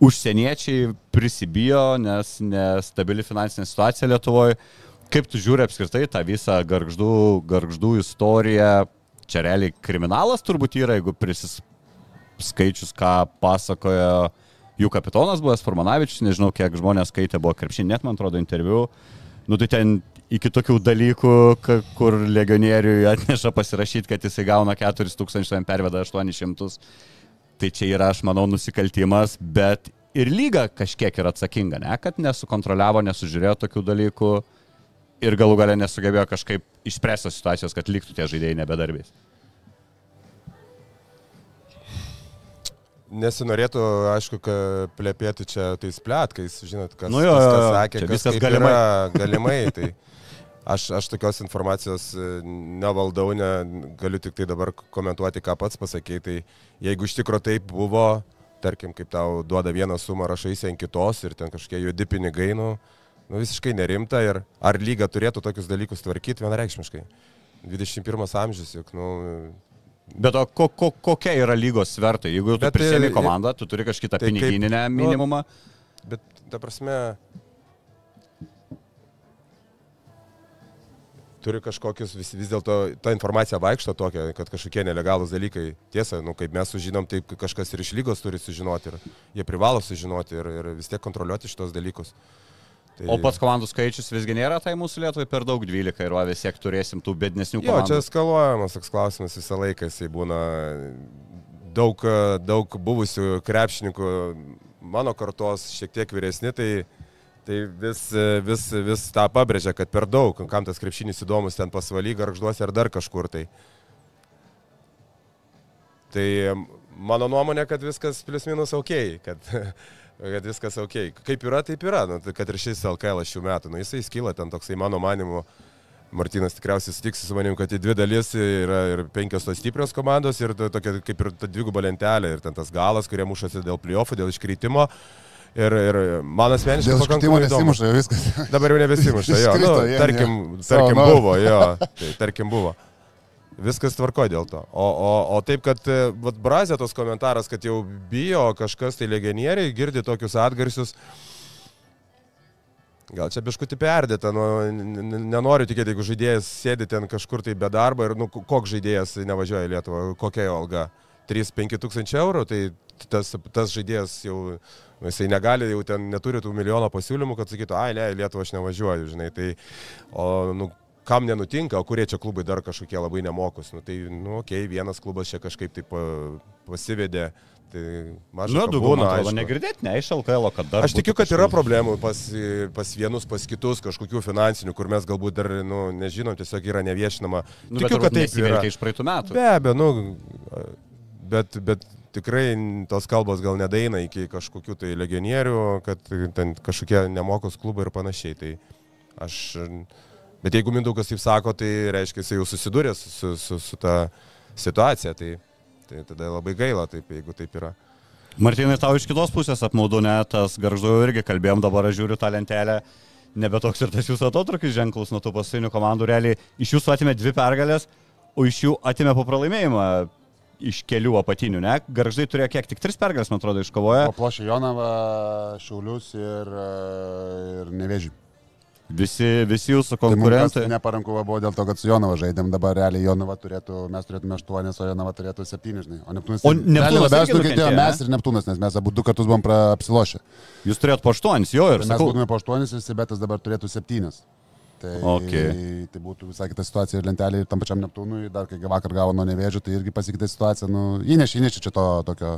užsieniečiai prisibijo, nes nestabili finansinė situacija Lietuvoje. Kaip tu žiūri apskritai tą visą garždų, garždų istoriją? Čia realiai kriminalas turbūt yra, jeigu prisiskaičius, ką pasakojo jų kapitonas buvęs Formanavičius, nežinau, kiek žmonės skaitė, buvo krepšinė, net man atrodo interviu. Nu tai ten iki tokių dalykų, kur legionieriui atneša pasirašyti, kad jisai gauna 4000, jam perveda 800. Tai čia yra, aš manau, nusikaltimas, bet ir lyga kažkiek yra atsakinga, ne, kad nesukontroliavo, nesužiūrėjo tokių dalykų ir galų galę nesugebėjo kažkaip išspręsti situacijos, kad liktų tie žaidėjai nebedarbiais. Nesinorėtų, aišku, kad plėpėti čia tais pletkais, žinot, kas, Nu jo, kas, kas sakė, čia kas viskas galimai. Yra, galimai tai aš, aš tokios informacijos e, nevaldau, ne, galiu tik tai dabar komentuoti, ką pats pasakėjai. Tai jeigu iš tikro taip buvo, tarkim, kaip tau duoda vieną sumą, rašaisi ant kitos ir ten kažkokie juodi pinigai, nu, nu visiškai nerimta ir ar lyga turėtų tokius dalykus tvarkyti vienareikšmiškai. 21 amžius, juk, nu, Bet o ko, ko, kokia yra lygos svertai? Jeigu tu Bet, prisėmė e, komandą, tu turi kažkitą tai kaip- piniginę nu. Bet, ta prasme, turi kažkokius, vis, vis dėlto ta informacija vaikšto tokia, kad kažkokie nelegalūs dalykai. Tiesa, nu, kaip mes sužinom, taip kažkas ir iš lygos turi sužinoti ir jie privalo sužinoti ir, ir vis tiek kontroliuoti šitos dalykus. Tai, O pats komandų skaičius visgi nėra tai mūsų Lietuvai per daug 12 ir va vis tiek turėsim tų bednesnių komandų. čia skaluojamas toks klausimas visą laiką, jisai būna daug, daug buvusių krepšininkų, mano kartos šiek tiek vyresni, tai, tai vis, vis, vis tą pabrėžia, kad per daug, kam tas krepšinis įdomus ten pasvaly, garžduose ar dar kažkur tai. Tai mano nuomonė, kad viskas plius minus ok, kad, kad viskas ok. Kaip yra, taip yra, nu, tai kad ir šis LKL šių metų, nu, jisai skyla ten toksai mano manimu. Martinas tikriausiai sutiks su manim, kad į dvi dalis yra ir penkios tos stiprios komandos ir to- tokia kaip ir ta dviguba lentelė ir ten tas galas, kurie mušasi dėl pliofų, dėl iškreitimo. Ir, ir man asmeniškai Dėl įdomu. nesimuša, viskas. Dabar jau nebesimuša, jo. Nu, tarkim, tarkim buvo, jo. Tai tarkim buvo. Viskas tvarko dėl to. O, o, o taip, kad e, vat, Brazė tos komentaras, kad jau bijo kažkas tai legionieriai, girdi tokius atgarsius. Gal čia biškutį perdėta, nu, nenoriu tikėti, jeigu žaidėjas sėdi ten kažkur tai be darbo ir nu, koks žaidėjas nevažiuoja į Lietuvą, kokia jo alga. 3-5 tūkstančių eurų, tai tas, tas žaidėjas jau, jisai negali, jau ten neturi tų milijono pasiūlymų, kad sakytų, ai, ne, į Lietuvą aš nevažiuoju, žinai. Tai, o, nu, kam nenutinka, o kurie čia klubai dar kažkokie labai nemokus. Nu, tai, nu, okei, okay, vienas klubas čia kažkaip taip pasivedė. Tai mažai. Nu, daugiau, man atrodo, negirdėti, ne iš LKL, kad dar. Aš tikiu, kad yra problemų pas, pas vienus, pas kitus, kažkokių finansinių, kur mes galbūt dar, nu, nežinom, tiesiog yra neviešinama. Nu, tikiu, kad taip yra. Iš praeitų metų. Be abejo, nu, bet, bet tikrai tos kalbos gal nedaina iki kažkokių tai legionierių, kad ten kažkokie nemokus klubai ir panašiai. Tai aš, bet jeigu Mindaugas taip sako, tai reiškia, jis jau susidūrė su, su, su, su ta situacija. Tai Tai tada labai gaila, taip, jeigu taip yra. Martinai, tau iš kitos pusės apmaudu, net tas garždu irgi kalbėjom, dabar aš žiūriu tą lentelę, nebe toks ir tas jūsų atotrukis ženklus nuo tų pasinių komandų, realiai iš jūsų atimė dvi pergalės, o iš jų atimė po pralaimėjimą iš kelių apatinių, ne? Garždai turėjo kiek, tik tris pergalės, man atrodo, iškovoję. Plošė Jonavą, Šiaulius ir, ir Nevežį. Visi, visi jūsų konkurentai. Tai neparanku buvo dėl to, kad su Jonava žaidėm, dabar realiai Jonava turėtų, mes turėtume 8, o Jonava turėtų 7, žinai. O Neptūnas. O Neptūnas labiausiai nukentėjo mes ir Neptūnas, nes mes abu du kartus buvom apsilošę. Jūs turėjot po 8, jo ir. Tai mes būtume po 8 ir Sibetas dabar turėtų 7. Tai, okay. tai būtų visai kita situacija ir lentelė ir tam pačiam Neptūnui, dar kai vakar gavo nuo nevėžio, tai irgi pasikeitė situacija. Nu, įnešė, įnešė čia to tokio,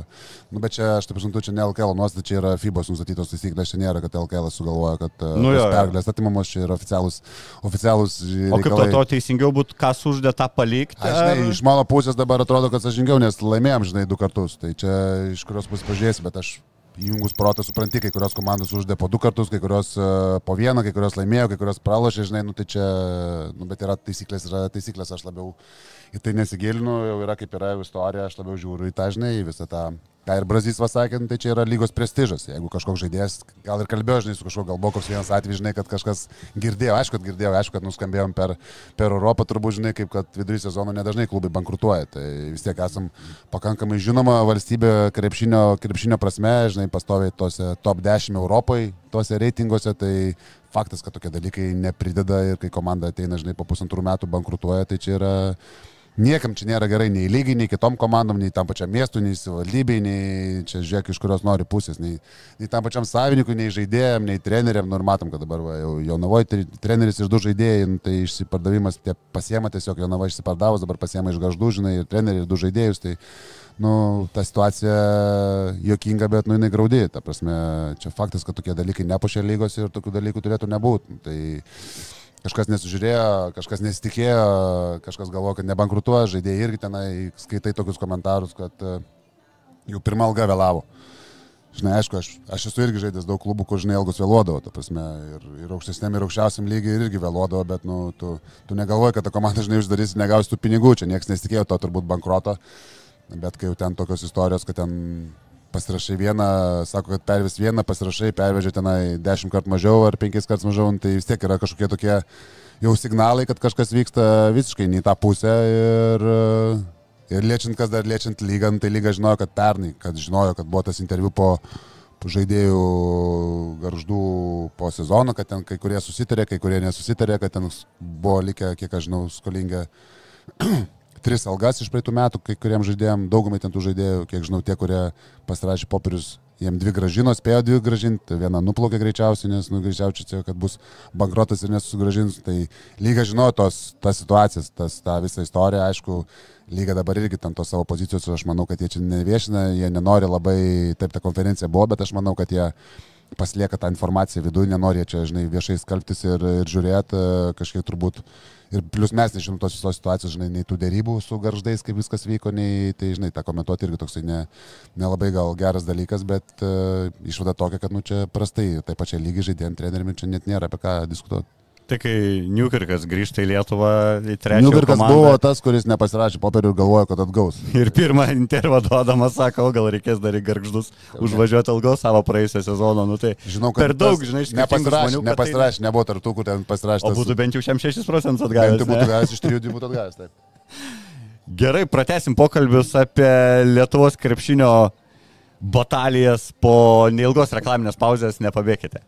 nu, bet čia, aš taip suprantu, čia ne LKL nuostata, čia yra FIBOS nustatytos taisyklės, čia nėra, kad LKL sugalvoja, kad e, nu, jo, pergalės atimamos, čia yra oficialūs reikalai. O kaip to, to teisingiau būtų, kas uždė tą palikti? Aš, žinai, ar... iš mano pusės dabar atrodo, kad sažingiau, nes laimėjom, žinai, du kartus. Tai čia iš kurios pusės pažiūrėsi, bet aš įjungus protą supranti, kai kurios komandos uždė po du kartus, kai kurios uh, po vieną, kai kurios laimėjo, kai kurios pralošė, žinai, nu tai čia, nu bet yra taisyklės, yra taisyklės, aš labiau į tai nesigilinu, jau yra kaip yra istorija, aš labiau žiūriu į tą, žinai, į visą tą ką ir Brazys pasakė, nu, tai čia yra lygos prestižas. Jeigu kažkoks žaidėjas, gal ir kalbėjo, žinai, su kažkuo, gal buvo koks vienas atvejis, žinai, kad kažkas girdėjo, aišku, kad girdėjo, aišku, kad nuskambėjom per, per Europą, turbūt, žinai, kaip kad vidury sezono nedažnai klubai bankrutuoja. Tai vis tiek esam pakankamai žinoma valstybė krepšinio, krepšinio prasme, žinai, pastoviai tose top 10 Europai, tose reitinguose, tai faktas, kad tokie dalykai neprideda ir kai komanda ateina, žinai, po pusantrų metų bankrutuoja, tai čia yra Niekam čia nėra gerai nei lygiai, nei kitom komandom, nei tam pačiam miestui, nei savivaldybei, nei čia žiūrėk, iš kurios nori pusės, nei, nei tam pačiam savininkui, nei žaidėjim, nei treneriam. Nu ir matom, kad dabar va, jau Jonavoje treneris ir du žaidėjai, nu, tai išsipardavimas tie pasiema tiesiog, Jonava išsipardavus, dabar pasiema iš gaždų, žinai, ir treneriai, ir du žaidėjus. Tai, nu, ta situacija jokinga, bet, nu, jinai graudi. Ta prasme, čia faktas, kad tokie dalykai nepušia lygos ir tokių dalykų turėtų nebūti. Tai, kažkas nesužiūrėjo, kažkas nesitikėjo, kažkas galvoja, kad nebankrutuoja, žaidėjai irgi tenai skaitai tokius komentarus, kad e, jau pirmą algą vėlavo. Žinai, aišku, aš, aš esu irgi žaidęs daug klubų, kur žinai ilgus vėluodavo, ta prasme, ir, ir aukštesniam, ir aukščiausiam lygiai irgi vėluodavo, bet, nu, tu, tu negalvoji, kad ta komanda, žinai, uždarys, negausi tų pinigų, čia niekas nesitikėjo to turbūt bankroto, bet kai jau ten tokios istorijos, kad ten pasirašai vieną, sako, kad pervis vieną, pasirašai, pervežė tenai dešimt kartų mažiau ar penkis kartus mažiau, nu, tai vis tiek yra kažkokie tokie jau signalai, kad kažkas vyksta visiškai ne į tą pusę ir, ir liečiant, kas dar liečiant lygą, nu, tai lyga žinojo, kad pernai, kad žinojo, kad buvo tas interviu po žaidėjų garždų po sezono, kad ten kai kurie susitarė, kai kurie nesusitarė, kad ten buvo likę, kiek aš žinau, skolinga tris algas iš praeitų metų, kai kuriem žaidėjim, daugumai ten tų žaidėjų, kiek žinau, tie, kurie pasirašė popierius, jiem dvi gražino, spėjo dvi gražinti, vieną nuplaukė greičiausiai, nes nu, greičiausiai, kad bus bankrotas ir nesugražins. Tai lyga žinojo tos, tas situacijas, tas, tą visą istoriją, aišku, lyga dabar irgi tam tos savo pozicijos, aš manau, kad jie čia neviešina, jie nenori labai, taip ta konferencija buvo, bet aš manau, kad jie pasilieka tą informaciją viduje, nenori čia, žinai, viešai skalbtis ir, ir žiūrėti, kažkiek turbūt Ir plus mes nežinom tos visos situacijos, žinai, nei tų dėrybų su garždais, kaip viskas vyko, nei, tai, žinai, tą komentuoti irgi toksai nelabai ne, ne gal geras dalykas, bet uh, išvada tokia, kad, nu, čia prastai, taip pačiai lygiai žaidėjant treneriumi, čia net nėra apie ką diskutuoti. Tai kai Newkirkas grįžta į Lietuvą į trečią. Newkirkas komandą, buvo tas, kuris nepasirašė popierių ir galvojo, kad atgaus. Ir pirmą intervą duodamas sako, gal reikės dar į garždus užvažiuoti ilgiau savo praėjusią sezoną. Nu, tai Žinau, kad per daug, žinai, nepasirašė, žmonių, nepasirašė, tai... nebuvo tartų, kur ten pasirašė. O būtų bent jau šiam 6 procentus atgavęs. Tai būtų gavęs iš 3 būtų atgavęs. Taip. Gerai, pratesim pokalbius apie Lietuvos krepšinio batalijas po neilgos reklaminės pauzės, nepabėkite.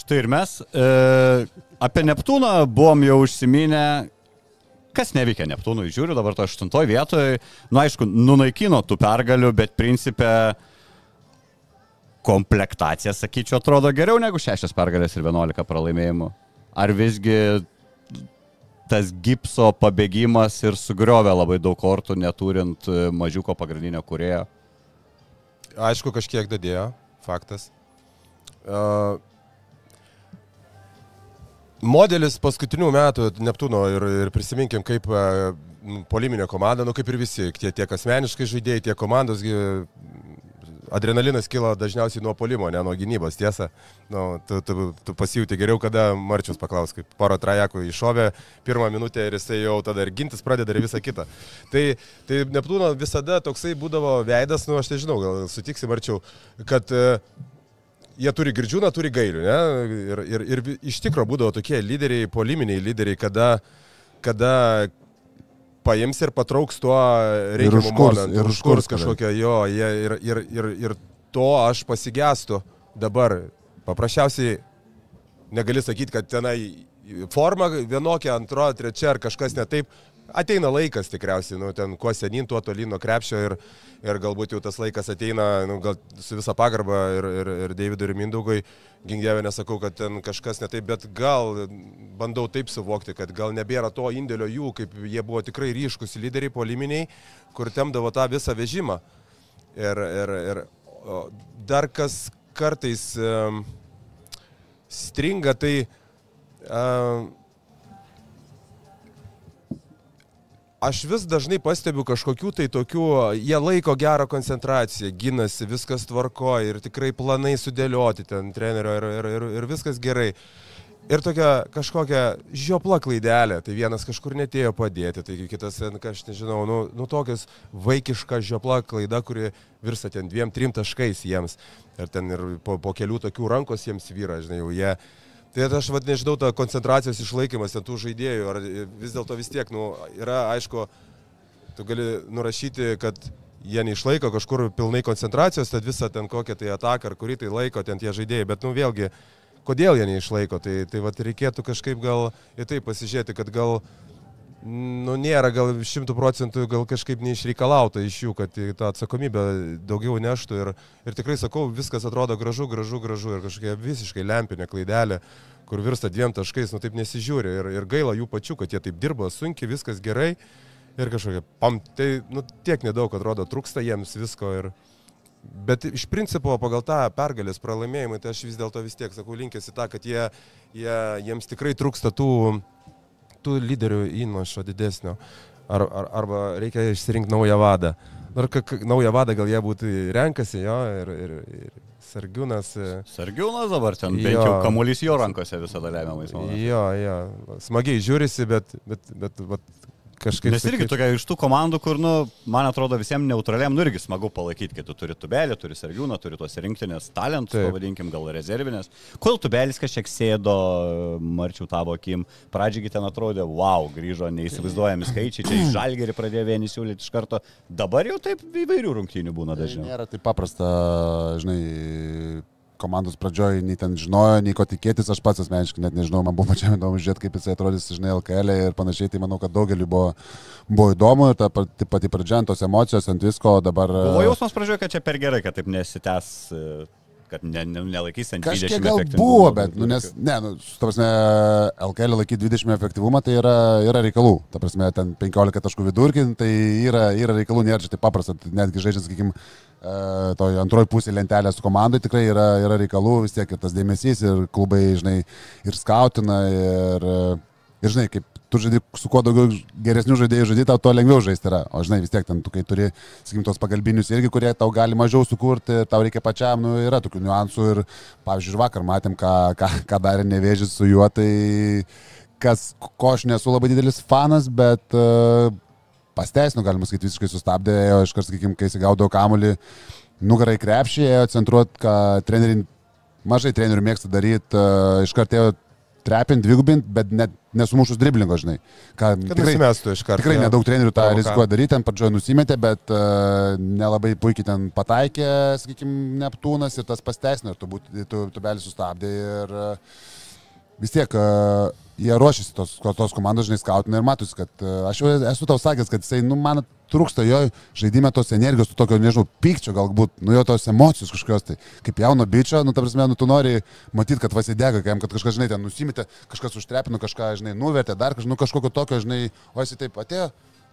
Štai ir mes e, apie Neptūną buvom jau užsiminę, kas neveikia Neptūnui, žiūriu dabar to aštuntoje vietoje, nu aišku, nunaikino tų pergalių, bet principė komplektacija, sakyčiau, atrodo geriau negu šešias pergalės ir vienuolika pralaimėjimų. Ar visgi tas gipso pabėgimas ir sugriovė labai daug kortų, neturint e, mažiuko pagrindinio kurėjo? Aišku, kažkiek dadėjo, faktas. Uh, modelis paskutinių metų Neptūno ir, ir prisiminkim, kaip uh, poliminė komanda, nu kaip ir visi, tie, tiek asmeniškai žaidėjai, tiek komandos, adrenalinas kyla dažniausiai nuo polimo, ne nuo gynybos, tiesa. Nu, tu, tu, tu pasijūti geriau, kada Marčius paklaus, kaip poro trajakų iššovė pirmą minutę ir jisai jau tada ir gintis pradeda ir visą kitą. Tai, tai Neptūno visada toksai būdavo veidas, nu aš nežinau, gal sutiksi Marčiau, kad uh, jie turi girdžiūną, turi gailių, ne? Ir, ir, ir iš tikrųjų būdavo tokie lyderiai, poliminiai lyderiai, kada, kada paims ir patrauks tuo reikiamu momentu. ir užkurs kažkokią jo, jie, ir, ir, ir, ir to aš pasigestu dabar. Paprasčiausiai negali sakyti, kad tenai forma vienokia, antroja, trečia ar kažkas ne taip. Ateina laikas tikriausiai, nu, ten kuo senin, tuo tolyn nuo krepšio ir, ir galbūt jau tas laikas ateina, nu, gal su visa pagarba ir, ir, ir Davidui ir Mindaugui, gingėvė nesakau, kad ten kažkas ne taip, bet gal bandau taip suvokti, kad gal nebėra to indėlio jų, kaip jie buvo tikrai ryškus lyderiai, poliminiai, kur temdavo tą visą vežimą. Ir, ir, ir dar kas kartais um, stringa, tai um, aš vis dažnai pastebiu kažkokių tai tokių, jie laiko gerą koncentraciją, ginasi, viskas tvarko ir tikrai planai sudėlioti ten trenerio ir, ir, ir, ir viskas gerai. Ir tokia kažkokia žiopla klaidelė, tai vienas kažkur netėjo padėti, tai kitas, aš nežinau, nu, nu tokias vaikiška žiopla klaida, kuri virsta ten dviem, trim taškais jiems. Ir ten ir po, po kelių tokių rankos jiems vyra, žinai, jau jie Tai aš vad nežinau, ta koncentracijos išlaikymas ant tų žaidėjų, ar vis dėlto vis tiek, nu, yra aišku, tu gali nurašyti, kad jie neišlaiko kažkur pilnai koncentracijos, tad visą ten kokią tai ataką ar kurį tai laiko ten tie žaidėjai, bet nu vėlgi, kodėl jie neišlaiko, tai, tai vad reikėtų kažkaip gal į tai pasižiūrėti, kad gal nu, nėra gal šimtų procentų gal kažkaip neišreikalauta iš jų, kad tą atsakomybę daugiau neštų. Ir, ir tikrai sakau, viskas atrodo gražu, gražu, gražu ir kažkokia visiškai lempinė klaidelė, kur virsta dviem taškais, nu taip nesižiūri. Ir, ir gaila jų pačių, kad jie taip dirbo sunkiai, viskas gerai. Ir kažkokia, pam, tai nu, tiek nedaug atrodo, trūksta jiems visko. Ir, Bet iš principo pagal tą pergalės pralaimėjimą, tai aš vis dėlto vis tiek sakau, linkėsi tą, kad jie, jie, jiems tikrai trūksta tų tų lyderių įnašo didesnio. Ar, ar, arba reikia išsirinkti naują vadą. Ar naują vadą gal jie būtų renkasi, jo, ir, ir, ir Sargiūnas. e, Sargiūnas dabar ten, bent jau kamuolys jo rankose visada lemiamais. Jo, jo, smagiai žiūrisi, bet, bet, bet, bet kažkaip... Nes irgi sakyt- tokia iš tų komandų, kur, nu, man atrodo, visiems neutraliam, nu irgi smagu palaikyti, kai tu turi tubelį, turi sargiūną, turi tos rinktinės talentus, Taip. pavadinkim, gal rezervinės. Kodėl tubelis kažkiek sėdo, marčiau tavo akim, pradžiagi ten atrodė, wow, grįžo neįsivaizduojami skaičiai, čia iš žalgerį pradėjo vieni siūlyti iš karto. Dabar jau taip įvairių rungtynių būna Tai dažniau. nėra taip paprasta, žinai, komandos pradžioje nei ten žinojo, nei ko tikėtis, aš pats asmeniškai net nežinau, man buvo pačiam įdomu žiūrėti, kaip jisai atrodys, žinai, LKL ir panašiai, tai manau, kad daugeliu buvo, buvo įdomu ir ta pati, pati pradžia, ant tos emocijos, ant visko, dabar... Buvo jausmas pradžioje, kad čia per gerai, kad taip nesitęs, e, kad ne, ne, nelaikys ant 20 Kažkiek gal buvo, bet, nu, nes, ne, nu, ta prasme, LKL laikyti 20 efektyvumą, tai yra, yra reikalų. Ta prasme, ten 15 taškų vidurkį, tai yra, yra reikalų, nėra čia taip paprasta, netgi žaidžiant, sakykime, toj antroji pusė lentelės komandai tikrai yra, yra reikalų, vis tiek ir tas dėmesys, ir klubai, žinai, ir skautina, ir, ir žinai, kaip tu žaidži, su kuo daugiau geresnių žaidėjų žaidži, tau to lengviau žaisti yra. O žinai, vis tiek ten tu, kai turi, sakykim, tos pagalbinius irgi, kurie tau gali mažiau sukurti, tau reikia pačiam, nu, yra tokių niuansų ir, pavyzdžiui, ir vakar matėm, ką, ką, ką darė nevėžys su juo, tai kas, ko aš nesu labai didelis fanas, bet uh, pasteisino, galima sakyti, visiškai sustabdė, ėjo iš karto, sakykim, kai jis gaudavo kamuolį, nugarai krepšį, ėjo centruot, ką treneriai, mažai trenerių mėgsta daryti, iš karto ėjo trepinti, dvigubinti, bet net nesumušus driblingo, žinai. Ką, Kad nusimestų iš karto. Tikrai jo. nedaug trenerių tą rizikuoja daryti, ten pradžioje nusimetė, bet uh, nelabai puikiai ten pataikė, sakykime, Neptūnas ir tas pasteisino, ir turbūt tu, tubelį sustabdė ir uh, vis tiek uh, jie ruošiasi tos, tos komandos, žinai, skautina ir matosi, kad aš jau esu tau sakęs, kad jisai, nu, man trūksta jo žaidime tos energijos, to tokio, nežinau, pykčio galbūt, nu, jo tos emocijos kažkokios, tai kaip jauno bičio, nu, ta prasme, nu, tu nori matyti, kad vasidega, kad kažkas, žinai, ten nusimitė, kažkas užtrepino, kažką, žinai, nuvertė, dar kažką, nu, kažkokio tokio, žinai, o jisai taip atėjo,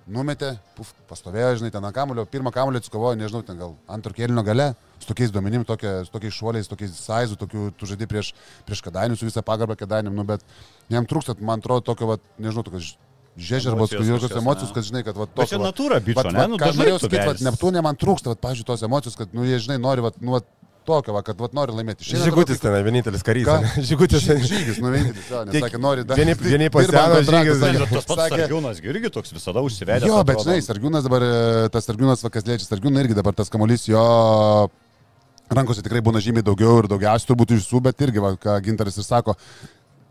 numetė, puf, pastovėjo, žinai, ten ant kamulio, pirmą kamulio atsikovojo, nežinau, ten gal antro kėlinio gale, su tokiais duomenim, tokia, su tokiais šuoliais, tokiais saizu, tokių, tu žaidži prieš, prieš kadainius su visą pagarbą kadainiam, nu, bet jam trūksta, man atrodo, tokio, va, nežinau, tokio žiežirbos, kažkokios, emocijos, kad žinai, kad va, Bet čia va- natūra vat- ne? Nu, ką norėjau sakyti. Neptūnė man trūksta, vat, pažiūrėjau, tos emocijos, kad, nu, jie, žinai, nori, vat, nu, vat, tokio, va, kad, vat, nori laimėti. Šiandien Žigutis ten, vienintelis karys. Žigutis ten. Žygis, nu vienintelis, jo, nes sakė, nori dar. vieni- vieni paseno, žygis, sakė- tas pats sakė- Sargiūnas irgi toks visada užsivedęs. Jo, bet žinai, Sargiūnas dabar, e, tas Sargiūnas, kas liečia Sargiūną, irgi dabar tas kamuolys jo rankose tikrai būna žymiai daugiau ir daugiausiai turbūt iš visų, bet irgi, va, ką Gintaras ir sako,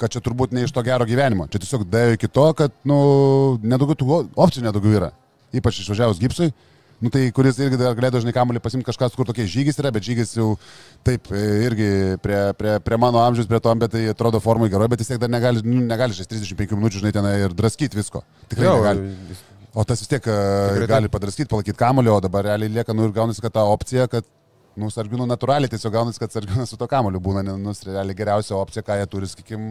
kad čia turbūt ne iš to gero gyvenimo. Čia tiesiog dėjo iki to, kad, nu, nedaugiau tų opcijų nedaugiau yra. Ypač išvažiavus gipsui. Nu, tai kuris irgi dar galėtų žinai kamuolį pasimti kažkas, kur tokie žygis yra, bet žygis jau taip e, irgi prie, prie, prie mano amžiaus, prie to, bet tai atrodo formai geroje, bet vis tiek dar negali, nu, negali žaisti 35 minučių, žinai, ten ir draskyti visko. Tikrai Jo, negali. O tas vis tiek Tikrai Tikrai gali padraskyti, palaikyti kamulio, o dabar realiai lieka, nu ir gaunasi, kad ta opcija, kad, nu, sargiūnų natūraliai tiesiog gaunasi, kad sargiūnas su to kamuliu būna, ne, nu, realiai geriausia opcija, ką jie turi, sakykim,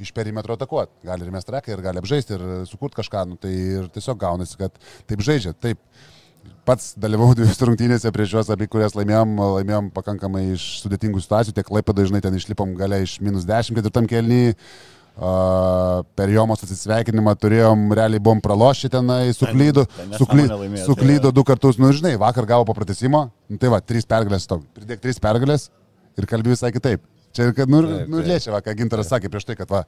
iš perimetro atakuoti. Gali ir mestrekai, ir gali apžaisti, ir sukurti kažką, nu, tai ir tiesiog gaunasi, kad taip žaidžia, taip. Pats dalyvau dviejose rungtynėse prieš juos, apie kurias laimėjom, laimėjom pakankamai iš sudėtingų situacijų, tiek laipė dažnai ten išlipom gale iš minus 10 ketvirtam kelnyje. Uh, per Jomos atsisveikinimą turėjom, realiai buvom pralošę tenai, suklydo, suklydo jo. du kartus, nu žinai, vakar gavo po pratesimo, nu, tai va, trys pergalės to, pridėk trys pergalės ir kalbė visai kitaip. Čia, kad, nu, Taip, nu liečia, va, ką Gintaras sakė prieš tai, kad, va,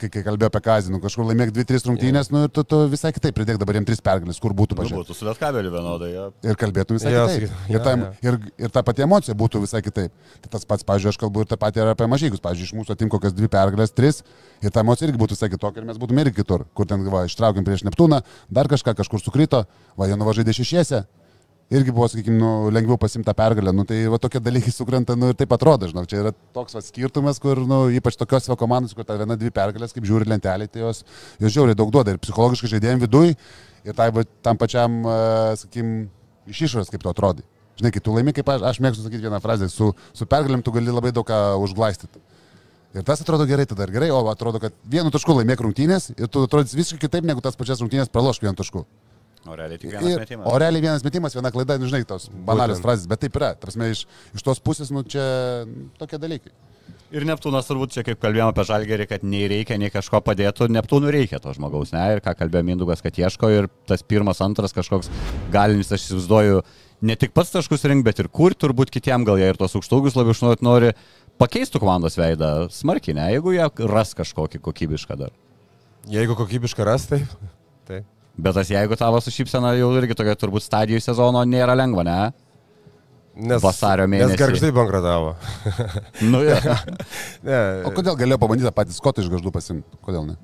kai, kai kalbėjo apie Kazį, nu kažkur laimėk dvi, tris rungtynės, nu ir tu, tu visai kitaip pridėk dabar jiem tris pergalės, kur būtų Nu, pažiūrėjau. būtų su Lietkabeliu vienodai. Jo. Ir kalbėtų visai Jo, kitaip. sakyt- Ir, ta, jo. ir, ir ta pati emocija būtų visai kitaip. Tai tas pats, pažiūrėjau, aš kalbu ir tą patį ir apie mažygus. Pavyzdžiui, iš mūsų atim kokias dvi pergalės, tris. Ir ta emocija irgi būtų visai kitokia ir mes būtume irgi kitur. Kur ten, va, ištraukėm prieš Neptūną, dar kažką kažkur sukrito, va, jie nuvažiavo šešiese. Irgi buvo, sakykime, nu, lengviau pasimta pergalę. Nu, tai va, tokie dalykai sukrenta nu, ir taip atrodo. Žinau, čia yra toks va, skirtumas, kur, nu, ypač tokios va, komandos, kur ta viena, dvi pergalės, kaip žiūri lentelė, tai jos, jos žiauriai daug duoda ir psichologiškai žaidėjim viduj, ir tai, va, tam pačiam, uh, sakykime, iš išorės, kaip tu atrodai. Žinai, kai tu laimi, kaip aš, aš mėgstu sakyti vieną frazę, su, su pergalėm tu gali labai daug ką užglaistyti. Ir tas atrodo gerai, tada gerai, o atrodo, kad vienu tašku laimėk rungtynės ir tu atrodys visiškai kitaip negu tas pačias rungtynės pralošk vienu tašku. O realiai tik vienas Ir, metimas. o realiai vienas metimas, viena klaida, nu, žinai, tos banalios Būtent. frazės, bet taip yra. Tarsi iš, iš tos pusės, nu čia tokie dalykai. Ir Neptūnas turbūt čia kaip kalbėjome apie Žalgerį, kad nei reikia, nei kažko padėtų, Neptūnų reikia to žmogaus, ne? Ir ką kalbėjo Mindugas, kad ieško ir tas pirmas, antras kažkoks galinis, aš įsivaizduoju, ne tik pats taškus rink, bet ir kur turbūt kitiem gal jie ir tos aukštaugius labiau išnuot nori, pakeistų komandos veidą smarkiai, ne? Jeigu jie ras kažkokį kokybišką dar. Jeigu kokybišką ras, tai. Taip. Bet tas jeigu tavo su šypsena jau irgi tokia turbūt stadijų sezono nėra lengva, ne? Nes, Vasario mėnesį. Nes garžtai bankrutavo. Nu, ja. ne, O kodėl galėjo pabandyti tą patį skotą iš garždų pasimti? Kodėl ne?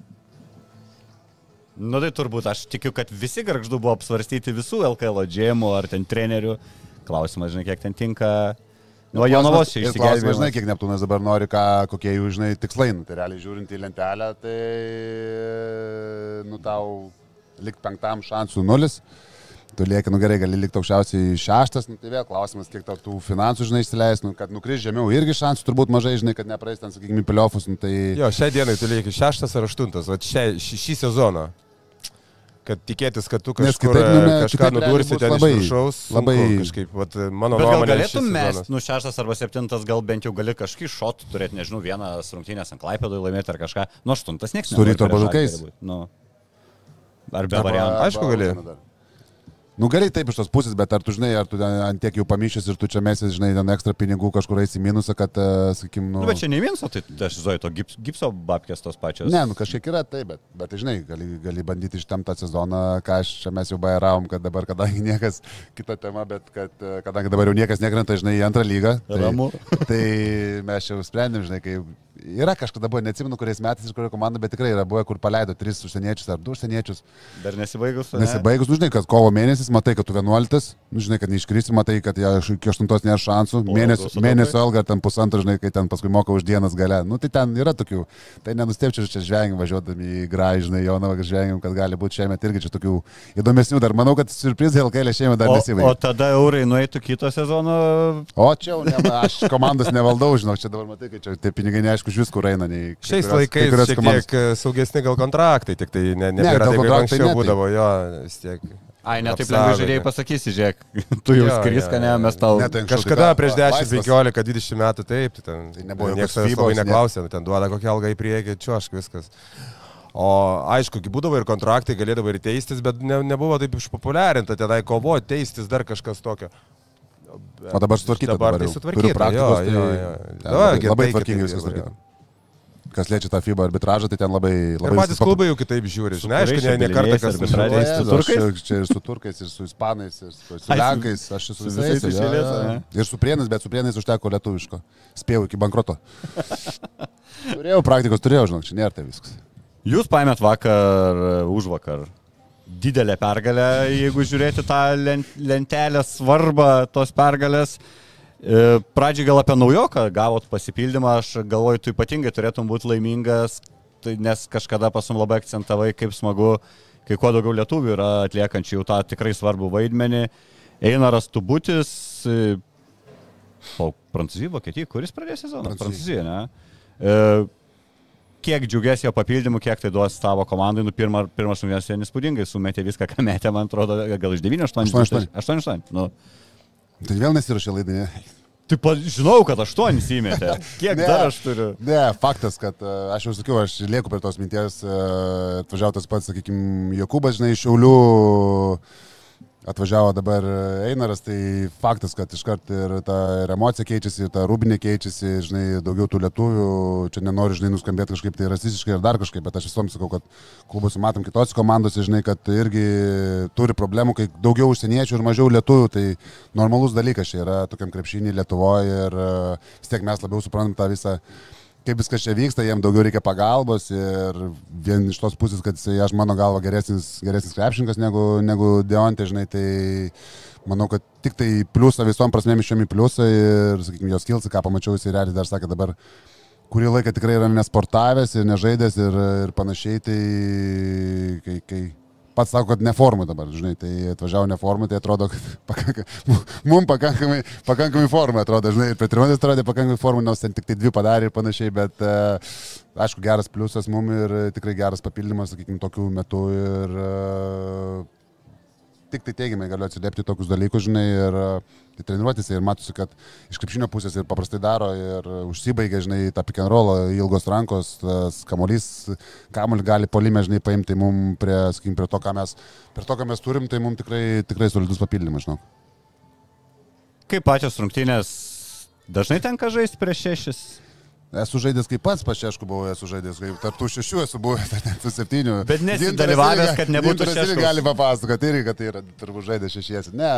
nu tai turbūt aš tikiu, kad visi garždų buvo apsvarstyti visų LKL džemų ar ten trenerių. Klausimas, žinai, kiek ten tinka. Nu, Jonavos čia Ir klausimas, žinai, išsigelbėjo. kiek Neptūnas dabar nori, ką, kokie jų, žinai, tikslai. Nu, tai realiai žiūrint į lentelę, tai, nu, tau likt penktam šansų nulis. Tu lieki, nu gerai, gali likti aukščiausiai šeštas, nu, tai vėl klausimas, kiek tau tų finansų, žinai, įsileis, nu, kad nukris žemiau irgi šansų turbūt mažai, žinai, kad nepraeis ten, sakykime, piliofus, nu, tai... Jo, šiai dienai tu lieki šeštas ar aštuntas, o šį, šį sezoną. Kad tikėtis, kad tu kažkur kitaip, nu, ne, kažką nudursi ten labai- iš viršaus. labai- Kažkaip, vat, mano Bet gal nuomonė. šis galėtum mes, nu šeštas arba septintas, gal bent jau gali kažkokį šotų turėti, nežinau, vienas rungtynės ant klaipėdų laimėti ar kažką. Nu, aštuntas niekas Su Rytu arba Žalgiris? Nu. Ar be variantų. Aišku, gali. Nu gali taip iš tos pusės, bet ar tu žinai, ar tu ant tiek jau pamišęs ir tu čia mesi, žinai, ten ekstra pinigų kažkur eisi minusą, kad, uh, sakykim, nu... Nu, bet čia ne o tai aš žinau, to gips, gipso babkės tos pačios. Ne, nu kažkiek yra taip, bet, bet žinai, gali, gali bandyti ištemti tą sezoną, ką aš čia mes jau bairavom, kad dabar, kadangi niekas, kita tema, bet kad, e, kadangi dabar jau niekas nekrenta, žinai, į antrą lygą, tai, Ramu. tai mes jau sprendėm, žinai, kaip yra kažkada buvo, neatsimenu, kuriais metais ir kurio komanda, bet tikrai yra buvę, kur paleido tris užsieniečius ar du užsieniečius. Dar nesibaigus. ne? Nesibaigus, nu žinai, kad kovo mėnesis, matai, kad tu 11, nu žinai, kad neiškrisi, matai, kad jie iki 8 nėra šansų, mėnesio, mėnesio alga ten pusantro, žinai, kai ten paskui moka už dienas gale. Nu tai ten yra tokių, tai nenustepčiau, čia žvengim važiuodami į gražinai, Jonavą žvengim, kad gali būti šiemet irgi čia tokių įdomesnių dar. Manau, kad surprizai LKL šiemet dar O, o nesibaigia. tada eurai nueitų kito sezono. O čia ne, aš komandos nevaldau, žinau, čia dabar matai, kad čia tie pinigai neaišku iš vis kur eina. nei Šiais kurios- kai laikais kurios šiek komandos. tiek e, saugesni gal kontraktai, tik tai ne, nebėra gal taip, kaip kontraktai anksčiau ne, tai- būdavo, jo, vis tiek. Ai, ne taip lengvai žaidėjai pasakysi, žiūrėk, tu jau skris, kad ne, mes tau. Ne, tai Kažkada tai prieš 10, laisvas. 15, 20 metų taip, tai ten Tai nebuvo niekas ne- neklausė, nu, ten duoda kokią algą į priekį, čiuošk viskas. O aišku, gi būdavo ir kontraktai, galėdavo ir teistis, bet ne, nebuvo taip išpopuliarinta, tenai kovoti, teistis dar kažkas tokio. Bet O dabar sutvarkyta. Dabar tai jau. sutvarkyta. Turiu praktikos, jo, tai jo, jo. ten Jo, labai- Labai tai tvarkingai viskas dirba, jo. tvarkyta. Kas liečia tą FIBA arbitražą, tai ten labai... Ir labai patys viskas pap- klubai jau kitaip žiūri, žinai, aišku, ne, ne čia kartą kas arbitražais? nužudė. su turkais? turkais? Čia ir su turkais, ir su ispanais, ir su, su Ai, su- lenkais, aš esu su visais iš eilės? Ir su prienais, bet su prienais užteko lietuviško. Spėjau iki bankroto. turėjau praktikos, turėjau, žinok, čia nėra tai viskas. Jūs paėmėt vakar, už vakar. Didelę pergalę, jeigu žiūrėti tą len- lentelę svarbą tos pergalės. E, Pradžiai gal apie naujoką gavot pasipildymą, aš galvoju, tu ypatingai turėtum būti laimingas, tai nes kažkada pasum labai akcentavai, kaip smagu, kai kuo daugiau lietuvių yra atliekančių jau tą tikrai svarbų vaidmenį. Einaras Tubutis, e, Prancūzija, Vokietija, kuris pradės sezoną? Prancūzija. Prancūzija, ne? Kiek džiugės jo papildymų, kiek tai duos tavo komandai. Nu, pirmą, pirmas šunės ten įspūdingai sumetė viską, ką metė, man atrodo, gal iš 9-8. 8-8. 8-8. Nu. Tai vėl nesirašė laidinė. Tai pa, žinau, kad 8 įmetė. Kiek Ne. dar aš turiu? Ne, faktas, kad e, aš jau sakiau, aš lieku prie tos minties, e, atvažiavo tas pats, sakykime, Jokubas, žinai, iš Šiaulių, atvažiavo dabar Einaras, tai faktas, kad iškart ir ta ir emocija keičiasi, ir ta rūbinė keičiasi, žinai, daugiau tų lietuvių, čia nenoriu, žinai, nuskambėti kažkaip tai rasistiškai ar dar kažkaip, bet aš visom sakau, kad klubus matom kitose komandose, žinai, kad irgi turi problemų, kai daugiau užsieniečių ir mažiau lietuvių, tai normalus dalykas čia yra tokiam krepšinį Lietuvoje ir e, vis tiek mes labiau suprantam tą visą kaip viskas čia vyksta, jiems daugiau reikia pagalbos ir vien iš tos pusės, kad jisai, aš mano galva, geresnis, geresnis krepšininkas negu, negu Deontė, žinai, tai manau, kad tik tai pliusą visom prasmėm išėmė pliusą ir, sakykime, jos kilsi, ką pamačiau, jisai realiai dar sakė dabar kurį laiką tikrai yra nesportavęs ir nežaidęs ir, ir panašiai, tai kai, kai pats sako, kad neformai dabar, žinai, tai atvažiavo neformai, tai atrodo, kad pakanka, mums pakankamai, pakankamai formai atrodo, žinai, ir treniruotės atrodė pakankamai formai, nors ten tik tai dvi padarė ir panašiai, bet uh, aišku, geras pliusas mums ir tikrai geras papildymas, sakykime, tokiu metu ir uh, tik tai teigiamai galiu atsiliepti tokius dalykus, žinai, ir tai treniruotėse ir matosi, kad iš krepšinio pusės ir paprastai daro ir užsibaigia, žinai, tą pick and roll, ilgos rankos, tas kamuolys, kamuolį gali polime, žinai, paimti mums prie, sakykim, prie to, ką mes, prie to, ką mes turim, tai mums tikrai, tikrai solidus papildymas, žinau. Kaip pačios rungtynės dažnai tenka žaisti prieš šešis? Esu žaidęs kaip pats, pašešku buvau, esu žaidęs kaip tarptų šešių esu buvęs, tarptų septynių. Bet nesi Gintaras dalyvavęs, irgi- kad nebūtų irgi Šeškaus. gali papasakoti irgi, kad tai yra turbūt žaidęs šešiesi. Ne.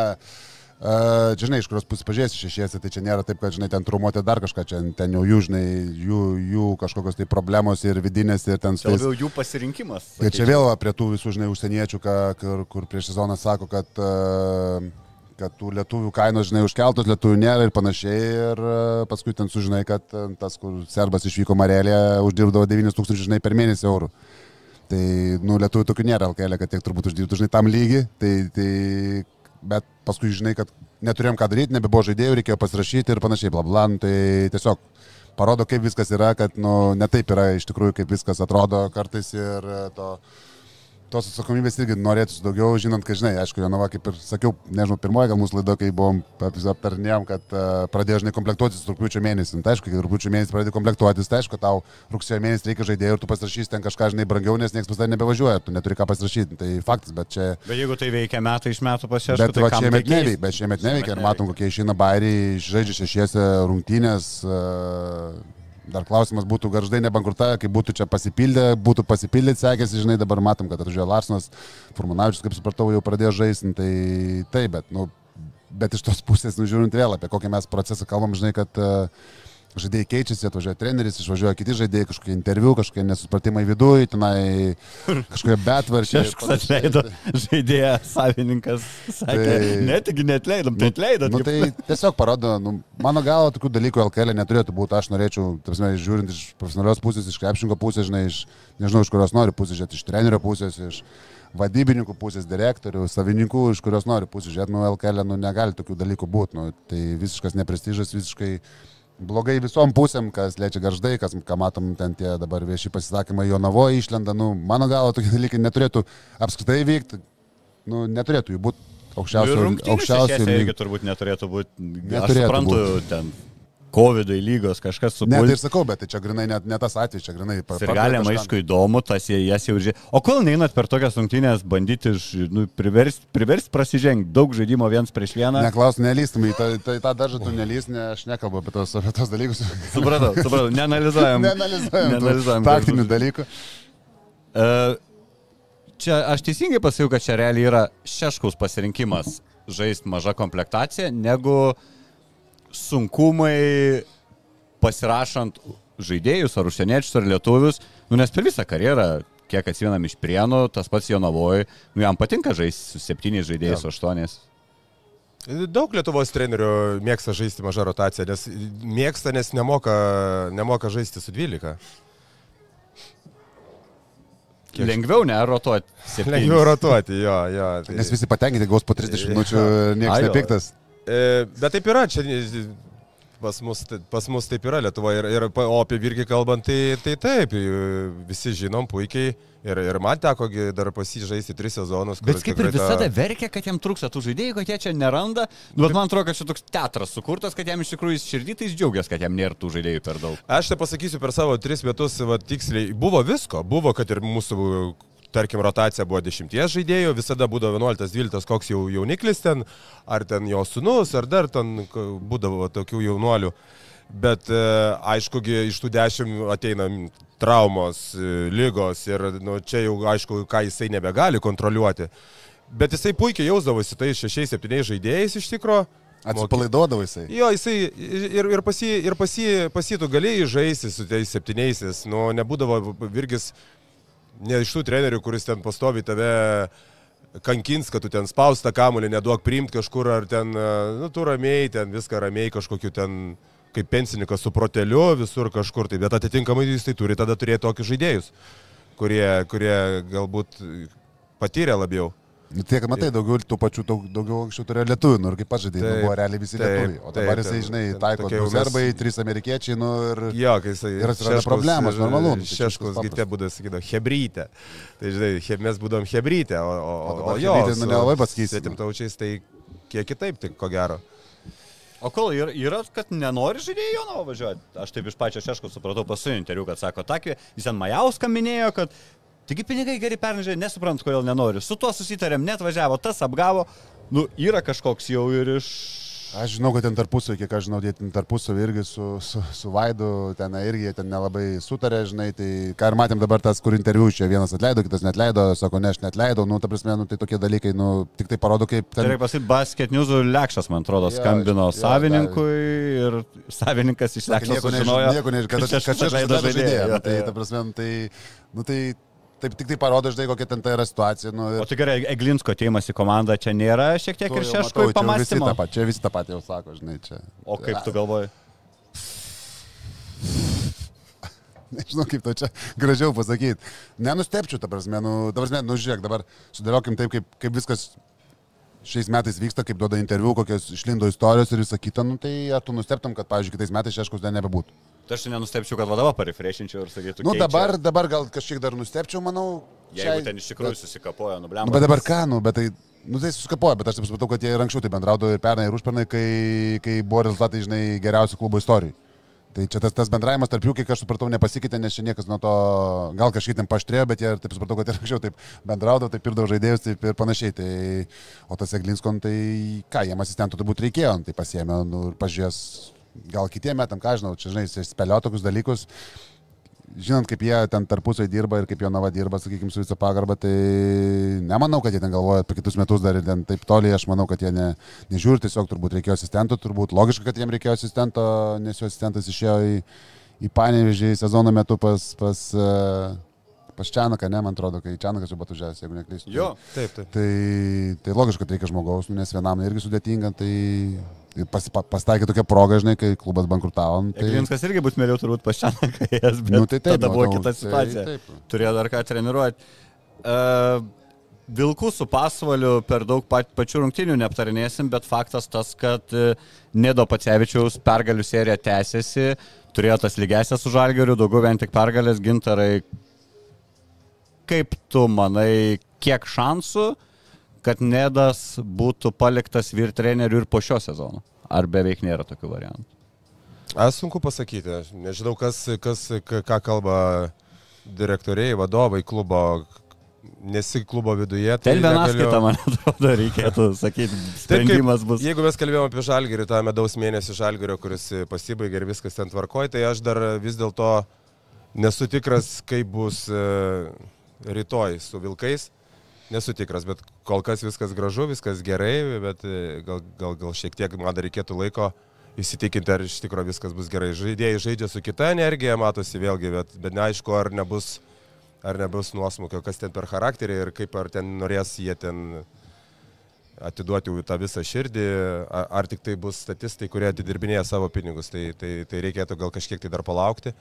Uh, čia, žinai, iš kurios pusės pažiūrėsi šešiesi, tai čia nėra taip, kad, žinai, ten trumuoti dar kažką, čia ten jau jų, žinai, jų, jų kažkokios tai problemos ir vidinės ir ten Tai tais labiau jų pasirinkimas. Tai čia vėl prie tų visų, žinai, užsieniečių, ką, kur, kur prieš sezoną sako, kad, uh, kad tų lietuvių kainos, žinai, užkeltos, lietuvių nėra ir panašiai. Ir uh, paskui ten sužinai, kad uh, tas, kur serbas išvyko Marelė, uždirbdavo 9000, žinai, per mėnesį eurų. Tai, nu, lietuvių tokių nėra, LKL, kad tiek turbūt uždirbtų, žinai, tam lygi. Tai, tai, bet paskui, žinai, kad neturėjom ką daryti, nebebuvo žaidėjų, reikėjo pasirašyti ir panašiai, bla bla. Nu, Tai tiesiog parodo, kaip viskas yra, kad, nu, netaip yra iš tikrųjų, kaip viskas atrodo kartais ir e, to tos atsakomybės irgi norėtųsi daugiau, žinant, kad, žinai, aišku, Jonava, kaip ir sakiau, nežinau, pirmoji gal mūsų laido, kai buvom aptarnėjom, kad uh, pradėjo, žinai, komplektuotis rūpiučio mėnesį. Nu, tai aišku, kai rūpiučio mėnesį pradėjo komplektuotis, tai aišku, tau rugsėjo mėnesį reikia žaidėjų ir tu pasirašysi ten kažką, žinai, brangiau, nes niekas pas tave nebevažiuoja, tu neturi ką pasirašyti. Tai faktas, bet čia... Bet jeigu tai veikia metai iš metų pas šešis, Bet tai va, šiemet tai neveikia, bet šiemet neveikia ir matom, kokie išeina bairiai, žaidžia šešiese rungtynės. e, Dar klausimas būtų, garždai nebankrutavę, kai būtų čia pasipildę, būtų pasipildę sekėsi, žinai, dabar matom, kad atvažiuoja Larsonas, Furmanavičius, kaip supratau, jau pradėjo žaisti, tai taip, bet, nu, bet iš tos pusės, nu, žiūrint vėl, apie kokį mes procesą kalbam, žinai, kad uh, žaidėjai keičiasi, atvažiuoja treneris, išvažiuoja kiti žaidėjai, kažkokie interviu, kažkokie nesupratimai viduje, tenai kažkokie betvaršiai. Kažkas atleido žaidėją, savininkas sakė, Tai- net tik netleidom, tai atleidom. Nu, tai tiesiog parodo, nu, mano galva, tokių dalykų LKL neturėtų būti. Aš norėčiau, tarsi, žiūrint iš profesionalios pusės, iš krepšinko pusės, žinai, iš, nežinau, iš kurios nori pusės žiūrėti, iš trenerio pusės, iš vadybininkų pusės, direktorių, savininkų, iš kurios nori pusės žiūrėti, nu, LKL nu, negali tokių dalykų būti. Nu, tai visiškas neprestižas, visiškai blogai visom pusėm, kas lečia garždai, kas, ką matom ten tie dabar vieši pasisakymai, jo navoje išlenda, nu, mano galva, tokie dalykai neturėtų apskritai vykti, nu, neturėtų jų būti aukščiausio, aukščiausio irgi lygio. turbūt neturėtų būti. Aš Neturėtų suprantu, būt. ten COVID lygios, kažkas su Ne, tai ir sakau, bet tai čia grinai net ne tas atvejis, čia grinai Ir galima, aišku, įdomu, tas jie jas jau žiūrė. O kol neinat per tokias rungtynės bandyti nu, priversti privers prasižengti daug žaidimo viens prieš vieną? Neklaus, nelystum, į tą, tą, tą daržą tu nelys, ne, aš nekalbu apie tos, apie tos dalykus. Supratau, supratau, neanalizuojam. Neanalizuojam Neanalizuojam taktinių dalykų. E, Čia aš teisingai pasakiau, kad čia realiai yra šeškaus pasirinkimas žaisti mažą komplektaciją, negu sunkumai pasirašant žaidėjus ar užsieniečius ar lietuvius, nu, nes per visą karjerą, kiek atsimenam iš prienų, tas pats Jonavoje, nu, jam patinka žaisti su septyniais žaidėjais, su aštuoniais. Daug Lietuvos trenerių mėgsta žaisti mažą rotaciją, nes mėgsta, nes nemoka, nemoka žaisti su 12. Kiek- Lengviau, ne, rotuoti. Lengviau rotuoti, jo, jo. Tai... Nes visi patenkinti, gaus po 30 minučių, niekas nepiktas. Bet taip yra, čia pas mus, pas mus taip yra Lietuvoje. Ir, ir, o apie Virgį kalbant, tai, tai taip, e, visi žinom puikiai. Ir, ir man teko dar pasižaisti tris sezonus. Bet kaip ir tikrai ta- visada verkia, kad jam trūksta tų žaidėjų, kad jie čia neranda. Nu, Bet man atrodo, kad čia toks teatras sukurtas, kad jam iš tikrųjų tai jis džiaugiasi, kad jam nėra tų žaidėjų per daug. Aš tai pasakysiu per savo tris metus, va, tiksliai, buvo visko. Buvo, kad ir mūsų, tarkim, rotacija buvo dešimties žaidėjų, visada būdavo 11-12, koks jau jauniklis ten, ar ten jo sunus, ar dar ten būdavo tokių jaunuolių. Bet e, aišku, iš tų dešimt ateina traumos, e, lygos ir nu, čia jau aišku, ką jisai nebegali kontroliuoti. Bet jisai puikiai jausdavosi tais šešiais, septyniais žaidėjais iš tikrųjų. Atsipalaiduodavo jisai. Jo, jisai ir, ir pas jį, ir pas jį, pas jį tu galėjai žaisti su tais septyniaisiais, nu, nebūdavo virgis ne iš tų trenerių, kuris ten pastovi tave kankins, kad tu ten spaustą kamuolį, neduok priimti kažkur, ar ten, e, nu, tu ramiai, ten viską ramiai kažkokiu ten, kaip pensininkas su proteliu, visur kažkur, tai bet atitinkamai jis tai turi tada turėti tokius žaidėjus, kurie, kurie galbūt patyrė labiau. Nu, Tiek, matai, daugiau tų pačių, daug, daugiau anksčiau turėjo lietuvių, nu ir kaip žaidėjau, Taip, buvo realiai visi taip, lietuviai. O dabar taip, jisai, žinai, taiko du mes- serbai, trys amerikiečiai, nu ir... Jo, kai jisai. Ir atsiranda problemos, normalu, nu, tai Šeškus gite būdavo, sakydavo, hebrytė. Tai žinai, he, mes būdom hebrytė, o, o, O o, jo, hebrytė, nu, nelabai pasakysi. Svetimtaučiais tai kiek kitaip, tai ko gero. O kol yra, yra kad nenori žaidėjai Jono važiuoti. Aš taip iš pačio šeško supratau paskutinį interviu, kad sako, takvi, jis ten Majauską minėjo, kad taigi pinigai geri pernešė, nesuprantu, kodėl nenori. Su tuo susitarėm, net važiavo, tas apgavo. Nu, yra kažkoks jau ir iš... Aš žinau, kad ten tarpusavį, kiek aš žinau, jie ten tarpusavį irgi su, su, su Vaidu, ten irgi ten nelabai sutarė, žinai, tai ką ir matėm dabar tas, kur interviu čia vienas atleido, kitas netleido, sako, ne, aš netleidau, nu, ta prasme, nu, tai tokie dalykai, nu, tik tai parodo, kaip ten... reikia pasakyti, Basket News'ų Lekšas, man atrodo, Jo, skambino jo, savininkui ir savininkas iš Nieko sužinojo. nieko nežinau, kad aš atleido žaidėją. Tai, ta prasme, tai, nu, tai taip tik tai parodo, žinai, kokia ten ta yra situacija. Nu, O ir tai gerai, Eglinsko ateimas į komandą čia nėra šiek tiek tu ir šeškui matau, čia čia visi tą patį jau sako, žinai, čia. O kaip tu galvoji? Nežinau, kaip to čia gražiau pasakyti. Nenustepčiau, ta prasme, nu, ta prasme, nu žiūrėk, dabar sudėliokim taip, kaip, kaip viskas šiais metais vyksta, kaip duoda interviu, kokios išlindo istorijos ir visa kita, nu tai ar tu nusteptum, kad, pavyzdžiui, kitais metais šeškus dar nebebūtų. Tai aš nenustepčiau, kad vadovą parefrešinčiau ir sakytų, Nu keičia. dabar, dabar gal kažkiek dar nustepčiau, manau. Jeigu ten iš tikrųjų susikapojo, nubliam. Nu, bet dabar ką, nu, bet tai, nu, tai susikapoja, bet aš taip supratau, kad jie ir anksčiau taip bendraudavo ir pernai, ir užpernai, kai, kai buvo rezultatai, žinai, geriausi klubo istorijai. Tai čia tas, tas bendravimas tarp jų, kiek aš supratau, nepasikeitė, nes čia niekas nuo to, gal kažkiek ten paštrėjo, bet jie ir taip supratau, kad ir anksčiau taip bendraudavo, taip ir daug žaidėjus, taip ir panašiai. Tai, o tas Eglinskon, tai ką, jiem asistentų turbūt reikėjo, nu, tai pasiemė nu, ir pažiūrės, gal kitiem metam, ką žinau, čia, žinai, spėlio tokius dalykus. žinant, kaip jie ten tarpusai dirba ir kaip jo nava dirba, sakykime, su visą pagarbą, tai nemanau, kad jie ten galvoja apie kitus metus dar ir ten taip toli, aš manau, kad jie ne, nežiūri, tiesiog turbūt reikėjo asistento, turbūt logiška, kad jiems reikėjo asistento, nes jo asistentas išėjo į, į Panevežį sezono metu pas, pas, uh, pas Čianaką, ne, man atrodo, kai Čianakas jau buvo užėjęs, jeigu neklystu. Jo, Taip, taip. Tai, tai logiška, kad reikia žmogaus, nu, nes vienam irgi sudėtinga, tai pas, pa, pasitaikė tokia proga, žinai, kai klubas bankrutavo. Tai, Egrinskas irgi bus mėliau turbūt pašianakai, bet Nu, tai taip, tada buvo matau, kita tai situacija. taip. Turėjo dar ką treniruoti. Uh, Vilkų su pasvaliu per daug pa, pačių rungtinių neaptarinėsim, bet faktas tas, kad e, Nedo Pacevičiaus pergalių serija tęsiasi, turėjo tas lygesias su Žalgeriu, daugiau vien tik pergalės gintarai. Kaip tu manai, kiek šansų, kad Nedas būtų paliktas vyr treneriu ir po šio sezono? Ar beveik nėra tokių variantų? Aš sunku pasakyti, aš nežinau, kas, kas, ką kalba direktoriai, vadovai klubo, nesi klubo viduje. Ten vienas negaliu- kitą, man atrodo, reikėtų sakyti, Taip, kaip- sprendimas bus. Jeigu mes kalbėjome apie žalgerį, tą medaus mėnesį žalgerio, kuris pasibaigė ir viskas ten tvarkoja, tai aš dar vis dėlto nesu tikras, kaip bus e, rytoj su vilkais. Nesu tikras, bet kol kas viskas gražu, viskas gerai, bet e, gal, gal, gal šiek tiek man dar reikėtų laiko įsitikinti, ar iš tikrųjų viskas bus gerai. Žaidėjai žaidžia su kita energija, matosi vėlgi, bet, bet neaišku, ar nebus, ar nebus nuosmukio, kas ten per charakterį ir kaip ar ten norės jie ten atiduoti tą visą širdį, ar, ar tik tai bus statistai, kurie atidirbinėja savo pinigus, tai, tai, tai reikėtų gal kažkiek tai dar palaukti.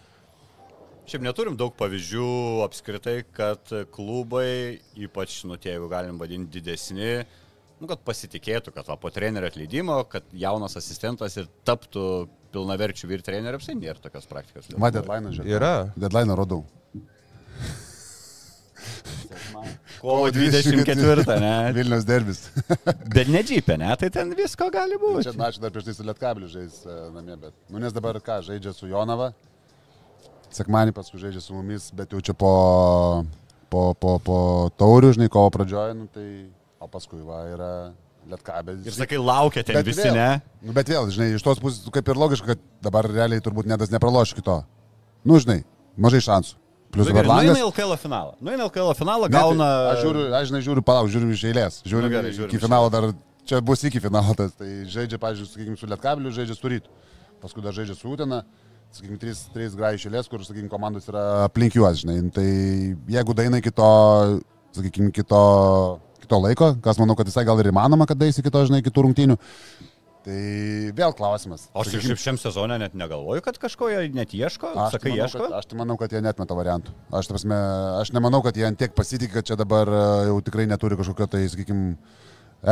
Šiaip neturim daug pavyzdžių apskritai, kad klubai, ypač, nu, tie, jeigu galim vadinti didesni, nu, kad pasitikėtų, kad va, po trenerio atleidimo, kad jaunas asistentas ir taptų pilnaverčių vyr treneriu, apsai nėra tokios praktikos. Ma, deadline, žiūrėjau. Yra. Deadline rodau. Kovo 24, ne? Vilnius derbis. Bet ne džipė, ne? Tai ten visko gali būti. Čia, na, aš dar prieš tai su Lietkabliu žais e, namie, bet. Nu, nes dabar ką, žaidžia su Jonava. Sekmanį paskui žaidžia su mumis, bet jau čia po, po, po, po taurių, žinai, kovo pradžioje, nu, tai, o paskui va yra Lietkabė. Ir sakai, laukia ten visi, vėl, ne? Nu, bet vėl, žinai, iš tos pusės, kaip ir logiška, kad dabar realiai turbūt nedas nepraloš kito. Nu, žinai, mažai šansų. Plius Nu, dabar gerai, langas. Nueina LKL finalą. Nueina LKL finalą, Ne, tai gauna... Aš žiūriu, aš žinai, žiūriu, palauk, žiūriu iš eilės. Žiūriu, Nu, gerai, žiūrim iki finalo dar, čia bus iki finalo, tas, tai žaidžia, pažiūrėjau, sakykime, su Lietkabiliu, žaidžia su Rytu. Paskui dar žaidžia su Utena, sakykime, trys, trys grai iš eilės, kur, sakykime, komandos yra aplink juos, žinai. Tai jeigu daina iki to, sakykime, kito, kito laiko, kas manau, kad visai gal ir įmanoma, kad daisi iki to, žinai, kitų rungtynių, tai vėl klausimas. O aš Sakykim, šiaip šiam sezonė net negalvoju, kad kažko jie net ieško. Aš Sakai, manau, ieško. kad, aš tai manau, kad jie netmeta variantų. Aš, prasme, aš nemanau, kad jie ant tiek pasitikė, kad čia dabar e, jau tikrai neturi kažkokio tai, sakykime,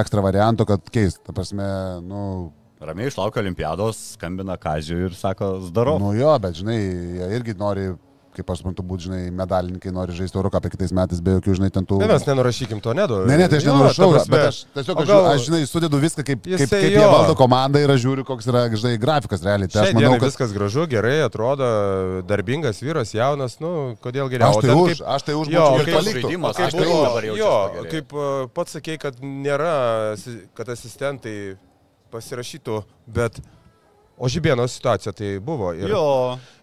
ekstra varianto, kad keist. Ta prasme, nu, Ramiai išlaukia olimpiados, skambina Kaziu ir sako, zdaro. nu jo, bet žinai, jie irgi nori, kaip aš suprantu, būti, žinai, medalininkai nori žaisti Eurocapą kitais metais be jokių, žinai, ten tų... Ne, mes nenurašykim to, nedu. Ne, ne, tai aš Jo, nenurašau, prasme, bet aš tiesiog, aš, gal- aš, žinai, sudedu viską, kaip, kaip, Jisai kaip jie jo. valdo komandą ir aš žiūriu, koks yra, žinai, grafikas realiai. Tai aš manau, kad... viskas gražu, gerai atrodo, darbingas vyras, jaunas, nu, kodėl geriau. Aš tai ten už, aš tai už Jo, būčiau ir ir tas paliktų. žaidimas, Aš tai už. Jo, kaip uh, pats sakei, kad nėra, kad asistentai pasirašytų, bet o Žibėno situacija tai buvo. Ir Jo.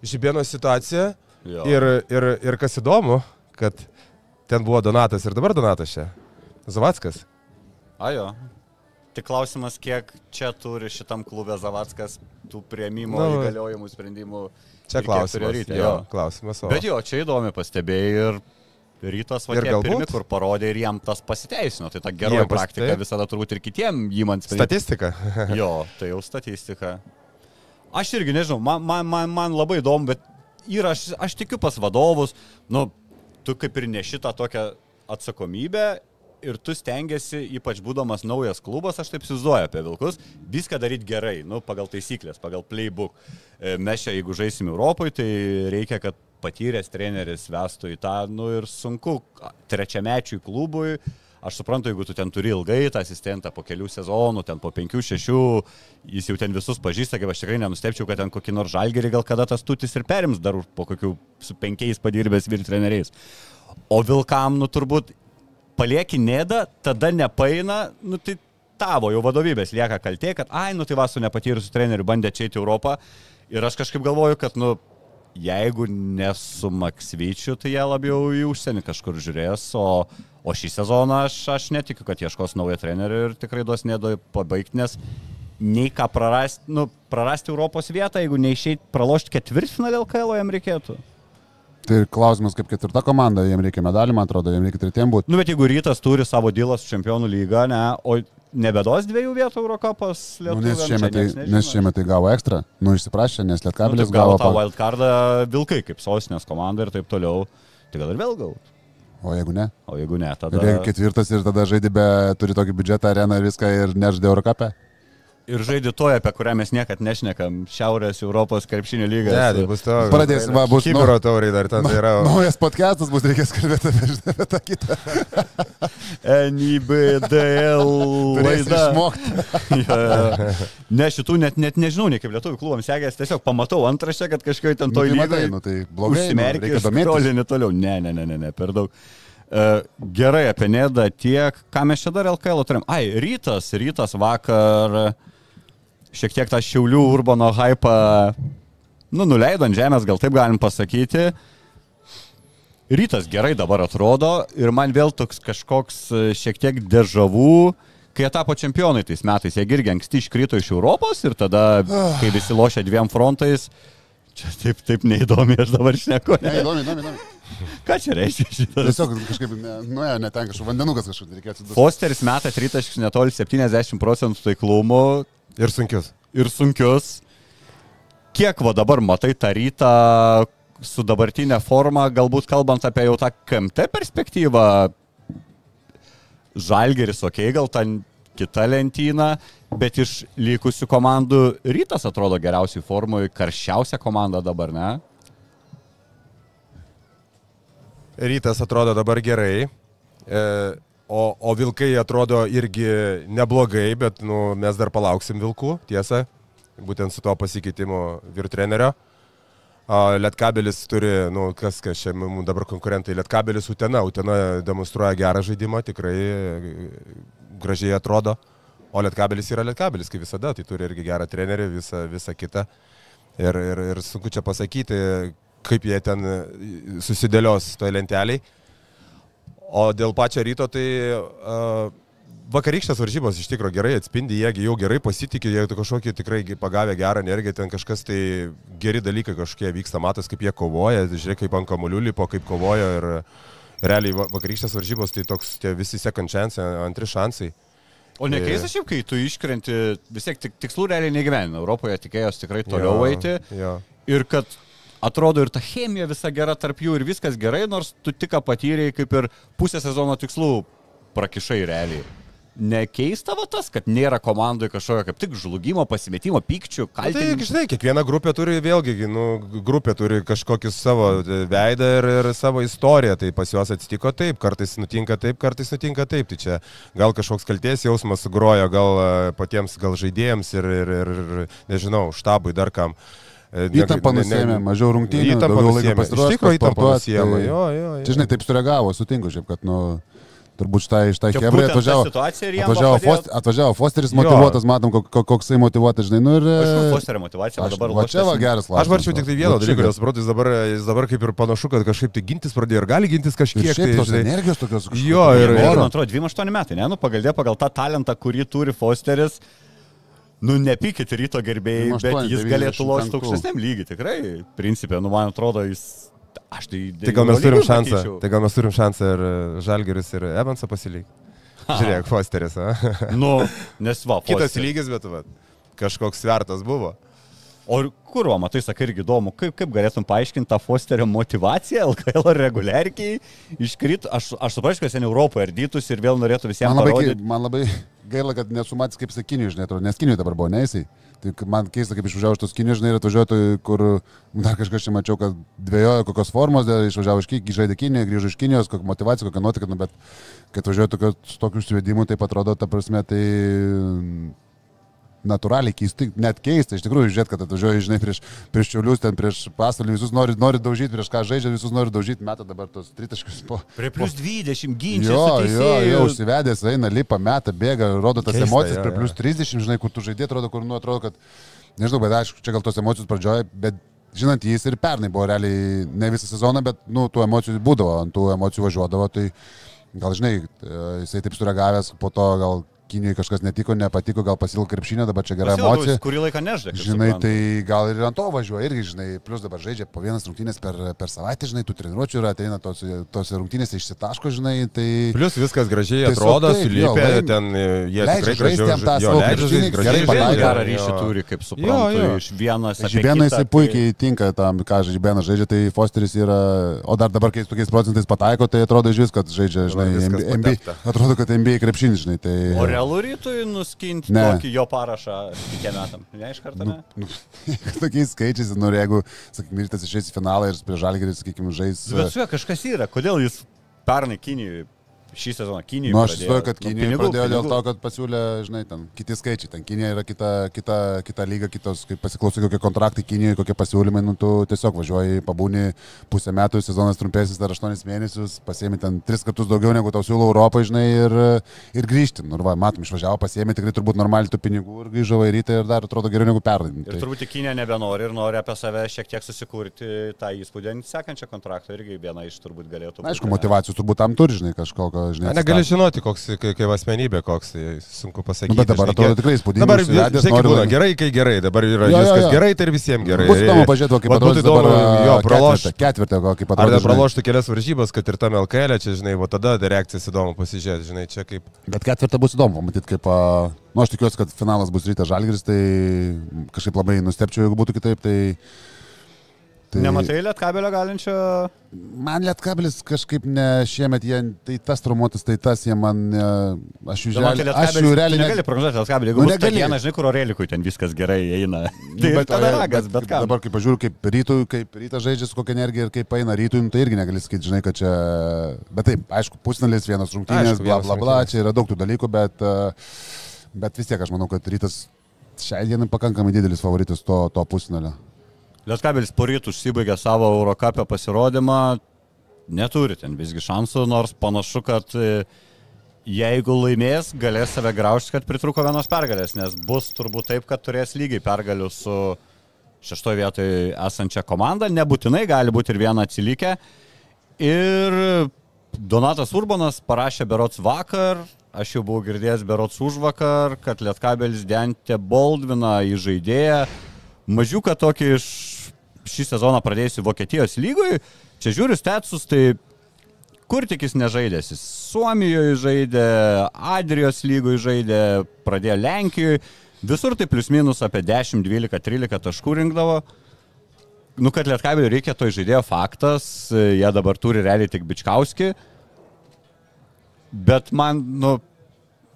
Žibėno situacija jo. ir, ir, ir kas įdomu, kad ten buvo Donatas ir dabar Donatas čia. Zavackas. Ajo. Tik klausimas, kiek čia turi šitam klube Zavackas tų prieimimo Nu, įgaliojimų sprendimų. Čia klausimas. ryte, jo, jo. klausimas. O. Bet jo, čia įdomi pastebėjai ir rytas va Ir galbūt- pirmi, kur parodė ir jam tas pasiteisino. Tai ta geroji pas- praktika taip. visada turbūt ir kitiem sprendimą. Statistika. Jo, tai jau statistika. Aš irgi nežinau, man, man, man, man labai įdomu, bet yra, aš, aš tikiu pas vadovus, nu, tu kaip ir ne šitą tokią atsakomybę ir tu stengiasi, ypač būdamas naujas klubas, aš taip įsivaizduoju apie Vilkus, viską daryti gerai, nu, pagal taisyklės, pagal playbook. E, Mes čia, jeigu žaisim Europoje, tai reikia, kad patyręs treneris vestų į tą, nu ir sunku trečiamečiui klubui. Aš suprantu, jeigu tu ten turi ilgai tą asistentą po kelių sezonų, ten po penkių, šešių, jis jau ten visus pažįsta, kaip aš tikrai nenustepčiau, kad ten kokį nors žalgerį gal kada tas tutis ir perims dar po kokių su penkiais padirbęs vyr treneriais. O Vilkam, nu turbūt palieki nėdą, tada nepaina, nu tai tavo jau vadovybės lieka kaltė, kad ai, nu tai va su nepatyrusiu treneriu bandė čia į Europą ir aš kažkaip galvoju, kad, nu, jeigu ne su Maksvyčiu, tai jie labiau į užsienį kažkur žiūrės, o, o šį sezoną aš, aš netikiu, kad ieškos naujo trenerio ir tikrai duos nedo pabaigti, nes nei ką prarasti, nu, prarasti Europos vietą, jeigu neišeit pralošti ketvirtfinalį LKL, jam reikėtų. Tai klausimas, kaip ketvirta komanda, jiems reikia medalį, man atrodo, jiems reikia tretiem būti. Nu, bet jeigu rytas turi savo dylą su čempionų lyga, ne, o nebedos dviejų vietų Eurocapas Nu, Lietuvai. nes, šiemet tai, nes šiemet tai gavo ekstra, nu išsiprašė, nes Nu, Lietkabelis taip, gavo gavo... tą wildcardą Vilkai kaip sostinės komanda ir taip toliau. Tai gal ir vėl gauti. O jeigu ne? O jeigu ne, tada... Ir jeigu ketvirtas ir tada žaidė be, turi tokį biudžetą, areną ir viską ir nežaidė Eurocapę. Ir žaidė toje, apie kurią mes niekad nešnekam, Šiaurės Europos krepšinio lyga. Ne, tai bus to. Pradėsim, va, bus Kibiro tauriai dar ten tai yra. Naujas podcastas bus, reikės kalbėti apie, apie tą kitą. NIBDL laida. išmokti. Ja. Ne, šitų net, net nežinau, nei kaip lietuvių klubams sekės, tiesiog pamatau antraštę, kad kažkaip ten Nu, toj tai lygai nu, tai blogai, nu, domėtis. skrolini toliau. Ne, ne, ne, ne, ne, per daug. Uh, gerai, apie Nedą tiek. Ką mes čia dar LKL turim? Ai, rytas, rytas vakar šiek tiek tą Šiaulių Urbano hypą, nu, nuleido ant žemės, gal taip galim pasakyti. Rytas gerai dabar atrodo ir man vėl toks kažkoks e, šiek tiek dežavų, kai jie tapo čempionai tais metais, jie irgi anksti iškrito iš Europos ir tada, kai visi lošia dviem frontais, čia taip, taip neįdomi aš dabar šneku. Ne, įdomi, įdomi, įdomi. Ką čia reiškia šitas? Tiesiog kažkaip, ne, nu, ne, ten kažkoks vandenukas reikėjo atsidurti. Fosteris meta tritaškius netoli 70 procentų taiklumo Ir sunkius. ir sunkius. Kiek va dabar matai tą rytą su dabartinė forma, galbūt kalbant apie jau tą KMT perspektyvą, Žalgeris, okei, okay, gal ten kita lentyna, bet iš likusių komandų rytas atrodo geriausiai formoje, karščiausia komanda dabar, ne? Rytas atrodo dabar gerai. E, o, o vilkai atrodo irgi neblogai, bet nu, mes dar palauksim vilkų, tiesa. Būtent su tuo pasikeitimu vyr trenerio. A, Lietkabelis turi, nu, kas, kas čia mums dabar konkurentai. Lietkabelis Utena. Utena demonstruoja gerą žaidimą, tikrai e, gražiai atrodo. O Lietkabelis yra Lietkabelis, kaip visada. Tai turi irgi gerą trenerį, visą, visą kitą. Ir, ir, ir sunku čia pasakyti, kaip jie ten susidėlios toj lenteliai. O dėl pačio ryto, tai uh, vakarykštės varžybos iš tikrųjų gerai atspindi, jie jau gerai pasitikė, jie kažkokį tikrai pagavę gerą energiją, ten kažkas tai geri dalykai kažkokie vyksta, matas, kaip jie kovoja, žiūrėk, kaip ant kamuolių lipo, kaip kovojo ir realiai va- vakarykštės varžybos, tai toks tie visi second chance, antri šansai. O nekeista šiaip, kai tu iškrenti, vis tiek tik, tikslų realiai negyvenime. Europoje tikėjos tikrai toliau Jo, eiti. Jo. Ir kad atrodo ir ta chemija visa gera tarp jų ir viskas gerai, nors tu tik patyrėjai kaip ir pusę sezono tikslų prakišai realiai. Nekeista va tas, kad nėra komandoje kažkokio kaip tik žlugimo, pasimetimo, pykčių, Na, tai, žinai, kiekviena grupė turi vėlgi, nu, grupė turi kažkokį savo veidą ir, ir savo istoriją, tai pas juos atsitiko taip, kartais nutinka taip, kartais nutinka taip, tai čia gal kažkoks kalties jausmas sugrojo, gal e, patiems, gal žaidėjams ir, ir, ir, ir nežinau, štabui dar kam. E, ne- ne- nusėmė, mažiau rungtynių, Įtampa daugiau laiko pasiruošti, Iš tikrųjų, nusiėmė. tai- Jo, jo, jo. Čia, žinai, taip sureagavo, sutinku, šiaip, kad, nu, turbūt štai, štai Čia Hebra būtent ta atvažiavo. ir Atvažiavo, Foster, atvažiavo Fosteris Jo. motivuotas, matom, kok- kok- koksai motivuotas, žinai, nu ir... Aišku, Fosterio motivacija, Aš, dabar va čia va geras Aš klausimas. varčiau tik tai vieną čia dalyką, nes suprantu, jis dabar, jis dabar kaip ir panašu, kad kažkaip tai gintis pradėjo ir gali gintis Ir kažkiek. šiaip Tai, tos žinai, energijos tokios. Jo, ir- Ir, ir- man atrodo, 28 metai, ne? Nu, pagal, pagal tą talentą, kurį turi Fosteris, nu, nepykit ryto gerbėjai, 28, bet jis galėtų 95. lošti aukštesniam lygiai, tikrai. Principė, nu, man atrodo, jis... Aš tai... Tai gal mes turim šansą, matyčiau. tai gal mes turim šansą ir Žalgeris ir Evansą pasilikti. Žiūrėk, Fosteris, a? Nu, nes va, Kitas Fosteris. lygis, bet va, kažkoks svertas buvo. O kur, va, matai, sakai, irgi įdomu, kaip, kaip galėtum paaiškinti tą Fosterio motivaciją, LKL reguliarkiai iškrito, aš, aš suprantu, kad sen Europoje ardytus ir vėl norėtų visiems Man labai, parodyti. man labai gaila, kad nesumatys kaip sakinių, žinai, atrodo, nes kiniui dabar buvo neįsiai. Tai k- man keista, kaip išvažiavo iš tos kinių, žinai, ir atvažiuoju, tai kur dar kažkas čia mačiau, kad dviejojo kokios formos, išvažiavo iš Kinijos, žaidė Kinijoje, grįžo iš Kinijos, kokia motivacija, kokia nuotaika, nu, bet kai atvažiuoju tokio, su tokiu užsivedimu, tai atrodo, ta prasme, tai natūraliai keistai, net keista, iš tikrųjų, žiūrėt, kad atvažiuoju, žinai, prieš, prieš čiaulius, ten prieš pasvalį, visus nori, nori daužyti, prieš ką žaidžia, visus nori daužyti, meta dabar tos tritaškius po... Prie plus 20 ginčių. Jo, jo, jo, užsivedęs, eina, lipa, meta, bėga, rodo tas Keista, emocijas jo, prie plus 30, žinai, kur tu žaidėjai, atrodo, kur, nu, atrodo, kad, nežinau, bet aišku, čia gal tos emocijos pradžioje, bet žinant, jis ir pernai buvo realiai ne visą sezoną, bet, nu, tų emocijų būdavo, ant tų emocijų važiuodavo, tai gal, žinai, e, jisai taip sureagavęs, po to gal Kinijoje kažkas netiko, nepatiko, gal pasilgo krepšinio, dabar čia gera Pasilgo, emocija. Kurį laiką nežaidė. kaip Žinai, suprantu. tai gal ir ant to važiuoja irgi, žinai, plus dabar žaidžia po vienas rungtynės per, per savaitę, žinai, tų treniruočių yra, ateina tos, tos rungtynės išsitaško, žinai, tai... Plus viskas gražiai atrodo, jo, sulipę, ten jie leidžia žaisti jam tą jo, savo krepšinį, gerai pataiko. gerą jo. ryšį turi, kaip Jo, suprantu, jo. iš vienas. apie Žibėnai kitą, jisai puikiai tinka tam, ką Žibėnas žaidžia, tai Fosteris yra, o dar dabar, kai tokiais procentais pataiko, tai atrodo iš vis, kad žaidžia, žinai, NBA, atrodo, kad NBA krepšinis, žinai, tai... Realu rytui nuskinti Ne. tokį jo parašą kikiem metam? Ne iš karto, ne? Nu, tokiais skaičiais, nu, jeigu, sakykime, rytas išeis į finalą ir prie žalgerį, sakykime, žais... Bet su juo kažkas yra. Kodėl jis pernai Kinijoje, šį sezoną Kinijoje? Nu, aš įsivaizduoju, kad Kinija pinigų, pradėjo dėl pinigų. to, kad pasiūlė, žinai, ten kiti skaičiai, ten Kinija yra kita, kita, kita lyga, kitos, kaip pasiklausai, kokie kontraktai Kinijoje, kokie pasiūlymai, nu, tu tiesiog važiuoji, pabūni pusę metų, sezonas trumpesnis dar 8 mėnesius, pasiemi ten 3 kartus daugiau negu tau siūlo Europoje, žinai, ir, ir grįžti. Nu, va, matom, išvažiavo, pasiemi tikrai turbūt normaliai tų pinigų ir grįžo į rytą ir dar atrodo geriau negu pernai. Ir Tai, turbūt į Kiniją nebenori ir nori apie save šiek tiek susikurti tą įspūdį ant sekančio kontrakto irgi viena iš turbūt galėtų būti. aišku, motivacijos turbūt tam turi, žinai, kažkokio, žinai. Na, Negali žinoti, koks kaip, asmenybė, koks, tai sunku pasakyti. Nu, bet dabar žinai, atrodo tikrai įspūdingai. Dabar kaip nori būna, gerai, kai gerai, dabar yra Jo, jo, viskas jo. gerai, tai ir visiems gerai. Bus įdomu pažiūrėti, būtų atrodys dabar jo, praloš. ketvirtą, ketvirtą, ko, kaip Ar dar praloštų kelias varžybas, kad ir tam LKL, čia, žinai, o tada reakcijas įdomu pasižiūrėti, žinai, čia kaip... Bet ketvirtą bus įdomu, matyti, kaip, a, nu aš tikiuosi, kad finalas bus rytas žalgeris, tai kažkaip labai nustepčiau, jeigu būtų kitaip, tai... tai Nematai lietkabelio galinčio. Man lietkabilis kažkaip ne šiemet, jie, tai tas traumuotas, tai tas, jie man, aš jų, Žinoma, realiai, aš jų realiai... negali prognozuoti lietkabelį. Jeigu Nu, negali. diena, žinai, kur Orelikui ten viskas gerai eina. Tai bet tada ragas, bet ką. Dabar, kai pažiūriu, kaip rytų, kaip rytas žaidžia su kokia energija ir kaip eina rytų, nu, tai irgi negali sakyti, žinai, kad čia... Bet taip, aišku, pusnalis, vienas rungtynės, bla bla bla, čia yra daug tų dalykų, bet, a, bet vis tiek aš manau, kad rytas šiai dienai pakankamai didelis favoritas to, to pusnalio. Lietkabelis poryt užsibaigė savo Eurocapio pasirodymą, neturi ten visgi šansų, nors panašu, kad e, jeigu laimės, galės save graužti, kad pritruko vienos pergalės, nes bus turbūt taip, kad turės lygiai pergalių su šeštoje vietoje esančia komanda, nebūtinai gali būti ir viena atsilikę. Ir Donatas Urbanas parašė berots vakar, aš jau buvau girdėjęs berots už vakar, kad Lietkabelis Dentė Boldvina į žaidėją, mažiuką tokį iš šį sezoną pradėjusi Vokietijos lygoj, čia žiūriu statsus, tai kur tik jis nežaidęs. Jis Suomijoje žaidė, Adrijos lygoje žaidė, pradėjo Lenkijoje, visur tai plius minus apie 10, 12, 13 taškų rinkdavo. Nu, kad Lietkabeliui reikia to žaidėjo faktas, jie dabar turi realiai tik Bičkauski. Bet man, nu,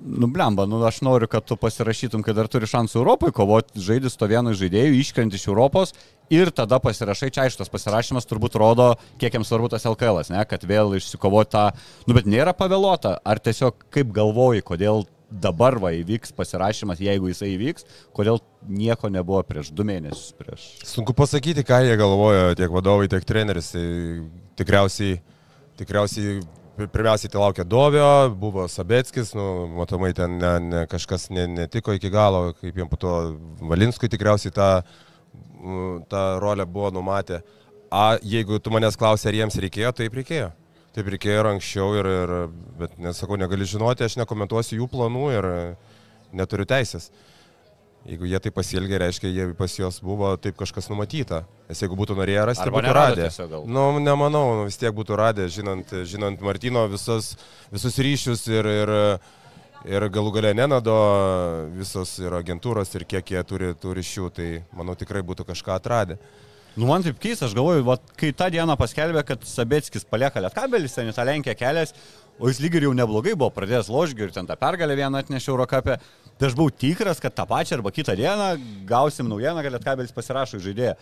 nublemba, nu, aš noriu, kad tu pasirašytum, kad dar turi šansų Europoje kovoti, žaidži to vienu iš žaidėjų, iškrenti iš Europos ir tada pasirašai, čia aišku, tas pasirašymas turbūt rodo, kiek jiems svarbu tas LKL, ne, kad vėl išsikovoti tą, nu, bet nėra pavėluota, ar tiesiog kaip galvoji, kodėl dabar va įvyks pasirašymas, jeigu jisai įvyks, kodėl nieko nebuvo prieš du mėnesius, prieš... Sunku pasakyti, ką jie galvojo, tiek vadovai, tiek treneris. Tai tikriausiai, tikriausiai pirmiausiai tai laukia Dovio, buvo Sabetskis, nu, matomai ten ne, ne, kažkas ne, netiko iki galo, kaip jiems po to Valinskui tikriausiai tą, tą rolę buvo numatę. A, jeigu tu manęs klausai, ar jiems reikėjo, taip reikėjo. Taip reikėjo ir anksčiau, ir, ir, bet nesakau, negali žinoti, aš nekomentuosiu jų planų ir neturiu teisės. Jeigu jie tai pasielgė, reiškia, jie pas juos buvo taip kažkas numatyta. Nes jeigu būtų norėję rasti, Arba būtų radę. Nu, nemanau, nu, vis tiek būtų radę, žinant, žinant Martino visus, visus ryšius ir, ir, ir galų gale Nenado visos ir agentūros ir kiek jie turi tų ryšių, tai manau tikrai būtų kažką atradę. Nu, man taip keista, aš galvoju, vat, kai tą dieną paskelbė, kad Sabetskis palieka Lietkabelis, ten į tą Lenkiją kelias, o jis lyg ir jau neblogai buvo pradėjęs ložgi ir ten tą pergalę vieną atnešė Eurocapę, tai aš buvau tikras, kad tą pačią arba kitą dieną gausim naujieną, kad Lietkabelis pasirašo žaidėją.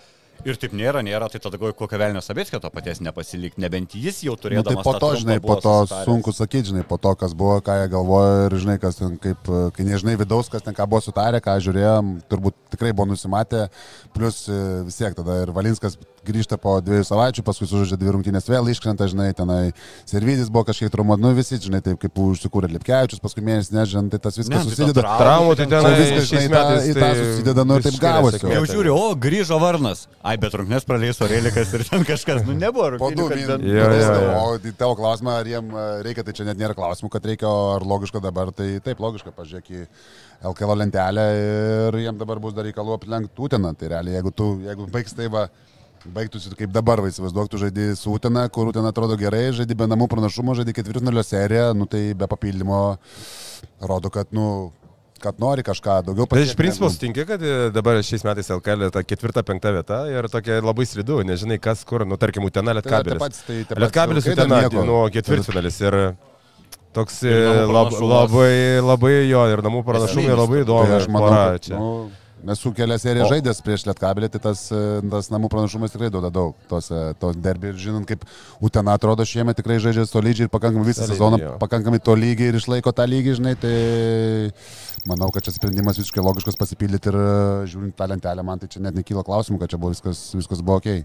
Ir taip nėra, nėra, tai tada galvoju, kokio velnio Sabetskio to paties nepasilikti, nebent jis jau Nu, turėjo tai po to, žinai, po to sunku sakyti, žinai, po to, kas buvo, ką jie galvojo ir, žinai, kas ten, kaip, e, kai nežinai vidaus, kas ten ką buvo sutarę, ką žiūrėjom, turbūt tikrai buvo nusimatę, plus e, vis tiek tada ir Valinskas grįžta po dviejų savaičių, paskui sužaidžia dvi rungtynės vėl iškrenta, žinai, tenai Servidis buvo kažkiek traumuot, nu visi, žinai, taip kaip užsikūrė Lipkevičius, paskui mėnesį nežinant, tai tas viskas Ne, tai ta susideda. trauma- Traumų tai ten Čia viskas, žinai, metais į tą tai susideda, nu, ir taip gavosi. Jau žiūriu, o grįžo Varnas. Ai, bet rungtynės praleis Orelikas ir ten kažkas, nu nebuvo Po du jo. O į tavo klausimą, ar jiem e, reikia, tai čia net nėra klausimų, kad reikia, ar logiška dabar, tai taip logiška, pažiūrėk į LKL lentelę ir jiem dabar bus dar reikalų aplenkti Utiną. Tai realiai, jeigu tu, jeigu baigs tai va, baigtųsi kaip dabar, va, įsivaizduok, tu žaidži su Utina, kur Utina atrodo gerai, žaidži be namų pranašumo, žaidži ketvirtfinalio seriją, nu tai be papildymo rodo, kad, nu, kad nori kažką daugiau Bet iš principo negu- sutinki, kad e, dabar šiais metais LKL ta ketvirta, penkta vieta ir tokia labai slidu, nežinai kas kur, nu tarkim, Utena Tai Lietkabelis. tai patys Lietkabelis Utena, nu, ketvirtfinalis ir toks e, Ir namų lab, labai, labai jo ir namų pranašumai labai Tai įdomu. aš manau, kad, čia. nu, Esu kelias serijas žaidęs prieš Lietkabelį, tai tas, e, tas namų pranašumas tikrai duoda daug. Tos, e, tos derbi žinant, kaip Utena atrodo šiemet tikrai žaidžia solidžiai ir pakankamai visą Solidžiai, sezoną, jo. pakankamai to lygiai ir išlaiko tą lygį, žinai, tai manau, kad čia sprendimas visiškai logiškas pasipildyti ir e, žiūrint tą lentelę, man tai čia net nekyla klausimų, kad čia buvo viskas, viskas buvo ok.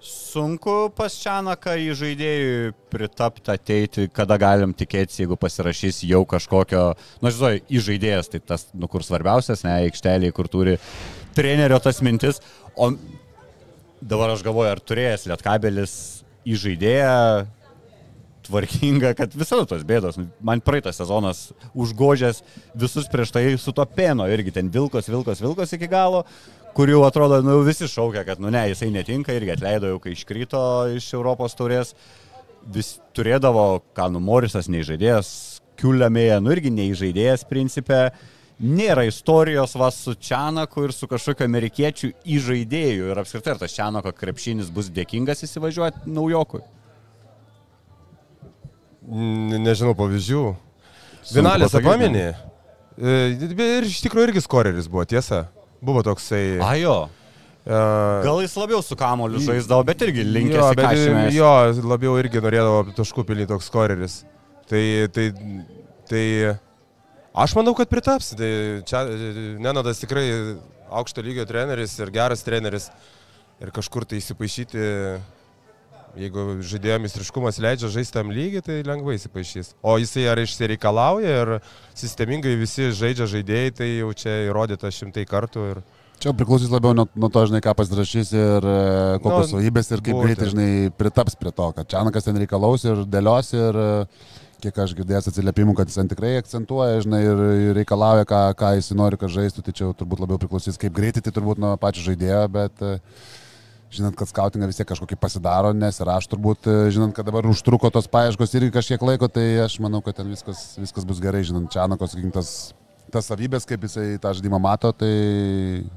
Sunku pas Čianaką į žaidėjų pritapti ateiti, kada galim tikėtis, jeigu pasirašys jau kažkokio, nu, žinai, į žaidėjas, tai tas, nu, kur svarbiausias, ne, aikštelėje, kur turi trenerio tas mintis. O dabar aš galvoju, ar turėjęs Lietkabelis į žaidėją tvarkinga, kad visada tos bėdos. Man praeitas sezonas užgožęs visus prieš tai su to peno irgi ten vilkos, vilkos, vilkos iki galo, kur jau atrodo, nu jau visi šaukia, kad, nu ne, jisai netinka irgi atleido jau, kai iškrito iš Europos taurės. Vis turėdavo, ką nu Morisas neįžaidėjas, Kiuliamėje, nu irgi neįžaidėjas principė. Nėra istorijos va su Čianaku ir su kažkokiu amerikiečiu įžaidėju. Ir apskritai, ar tas Čianako krepšinis bus dėkingas įsivažiuoti naujokui? N- Nežinau pavyzdžių. Vinalės apamenė. Ir iš tikrųjų irgi skoreris buvo, tiesa. Buvo toksai. Ajo. e, Gal jis labiau su kamoliu žaisdavo, bet irgi linkęs jo, bet, kažką. jo, labiau irgi norėdavo taškų pilnį toks skoreris. Tai, tai, tai aš manau, kad pritaps. Tai čia Nenadas tikrai aukšto lygio treneris ir geras treneris. Ir kažkur tai įsipaišyti, jeigu žaidėjo mistriškumas leidžia žaisti tam lygiai, tai lengvai įsipaišys. O jisai ar išsireikalauja ir sistemingai visi žaidžia žaidėjai, tai jau čia įrodyta šimtai kartų. Ir... Čia priklausys labiau nuo, nuo to, žinai, ką pasirašys ir e, kokios Nu, savybės ir kaip greitai, žinai, pritaps prie to, kad Čianakas ten reikalaus ir dėlios ir e, kiek aš girdėjęs atsiliepimų, kad jis ten tikrai akcentuoja, žinai, ir reikalauja, ką, ką jis nori, kad žaistų, tai čia turbūt labiau priklausys, kaip greitai, tai turbūt nuo pačio žaidėjo, bet e, žinant, kad skautingą vis tiek kažkokį pasidaro, nes ir aš turbūt, e, žinant, kad dabar užtruko tos paieškos irgi kažkiek laiko, tai aš manau, kad ten viskas, viskas bus gerai, žinant, Čianakos, sakykim, tas tas savybės, kaip jisai tą žaidimą mato, tai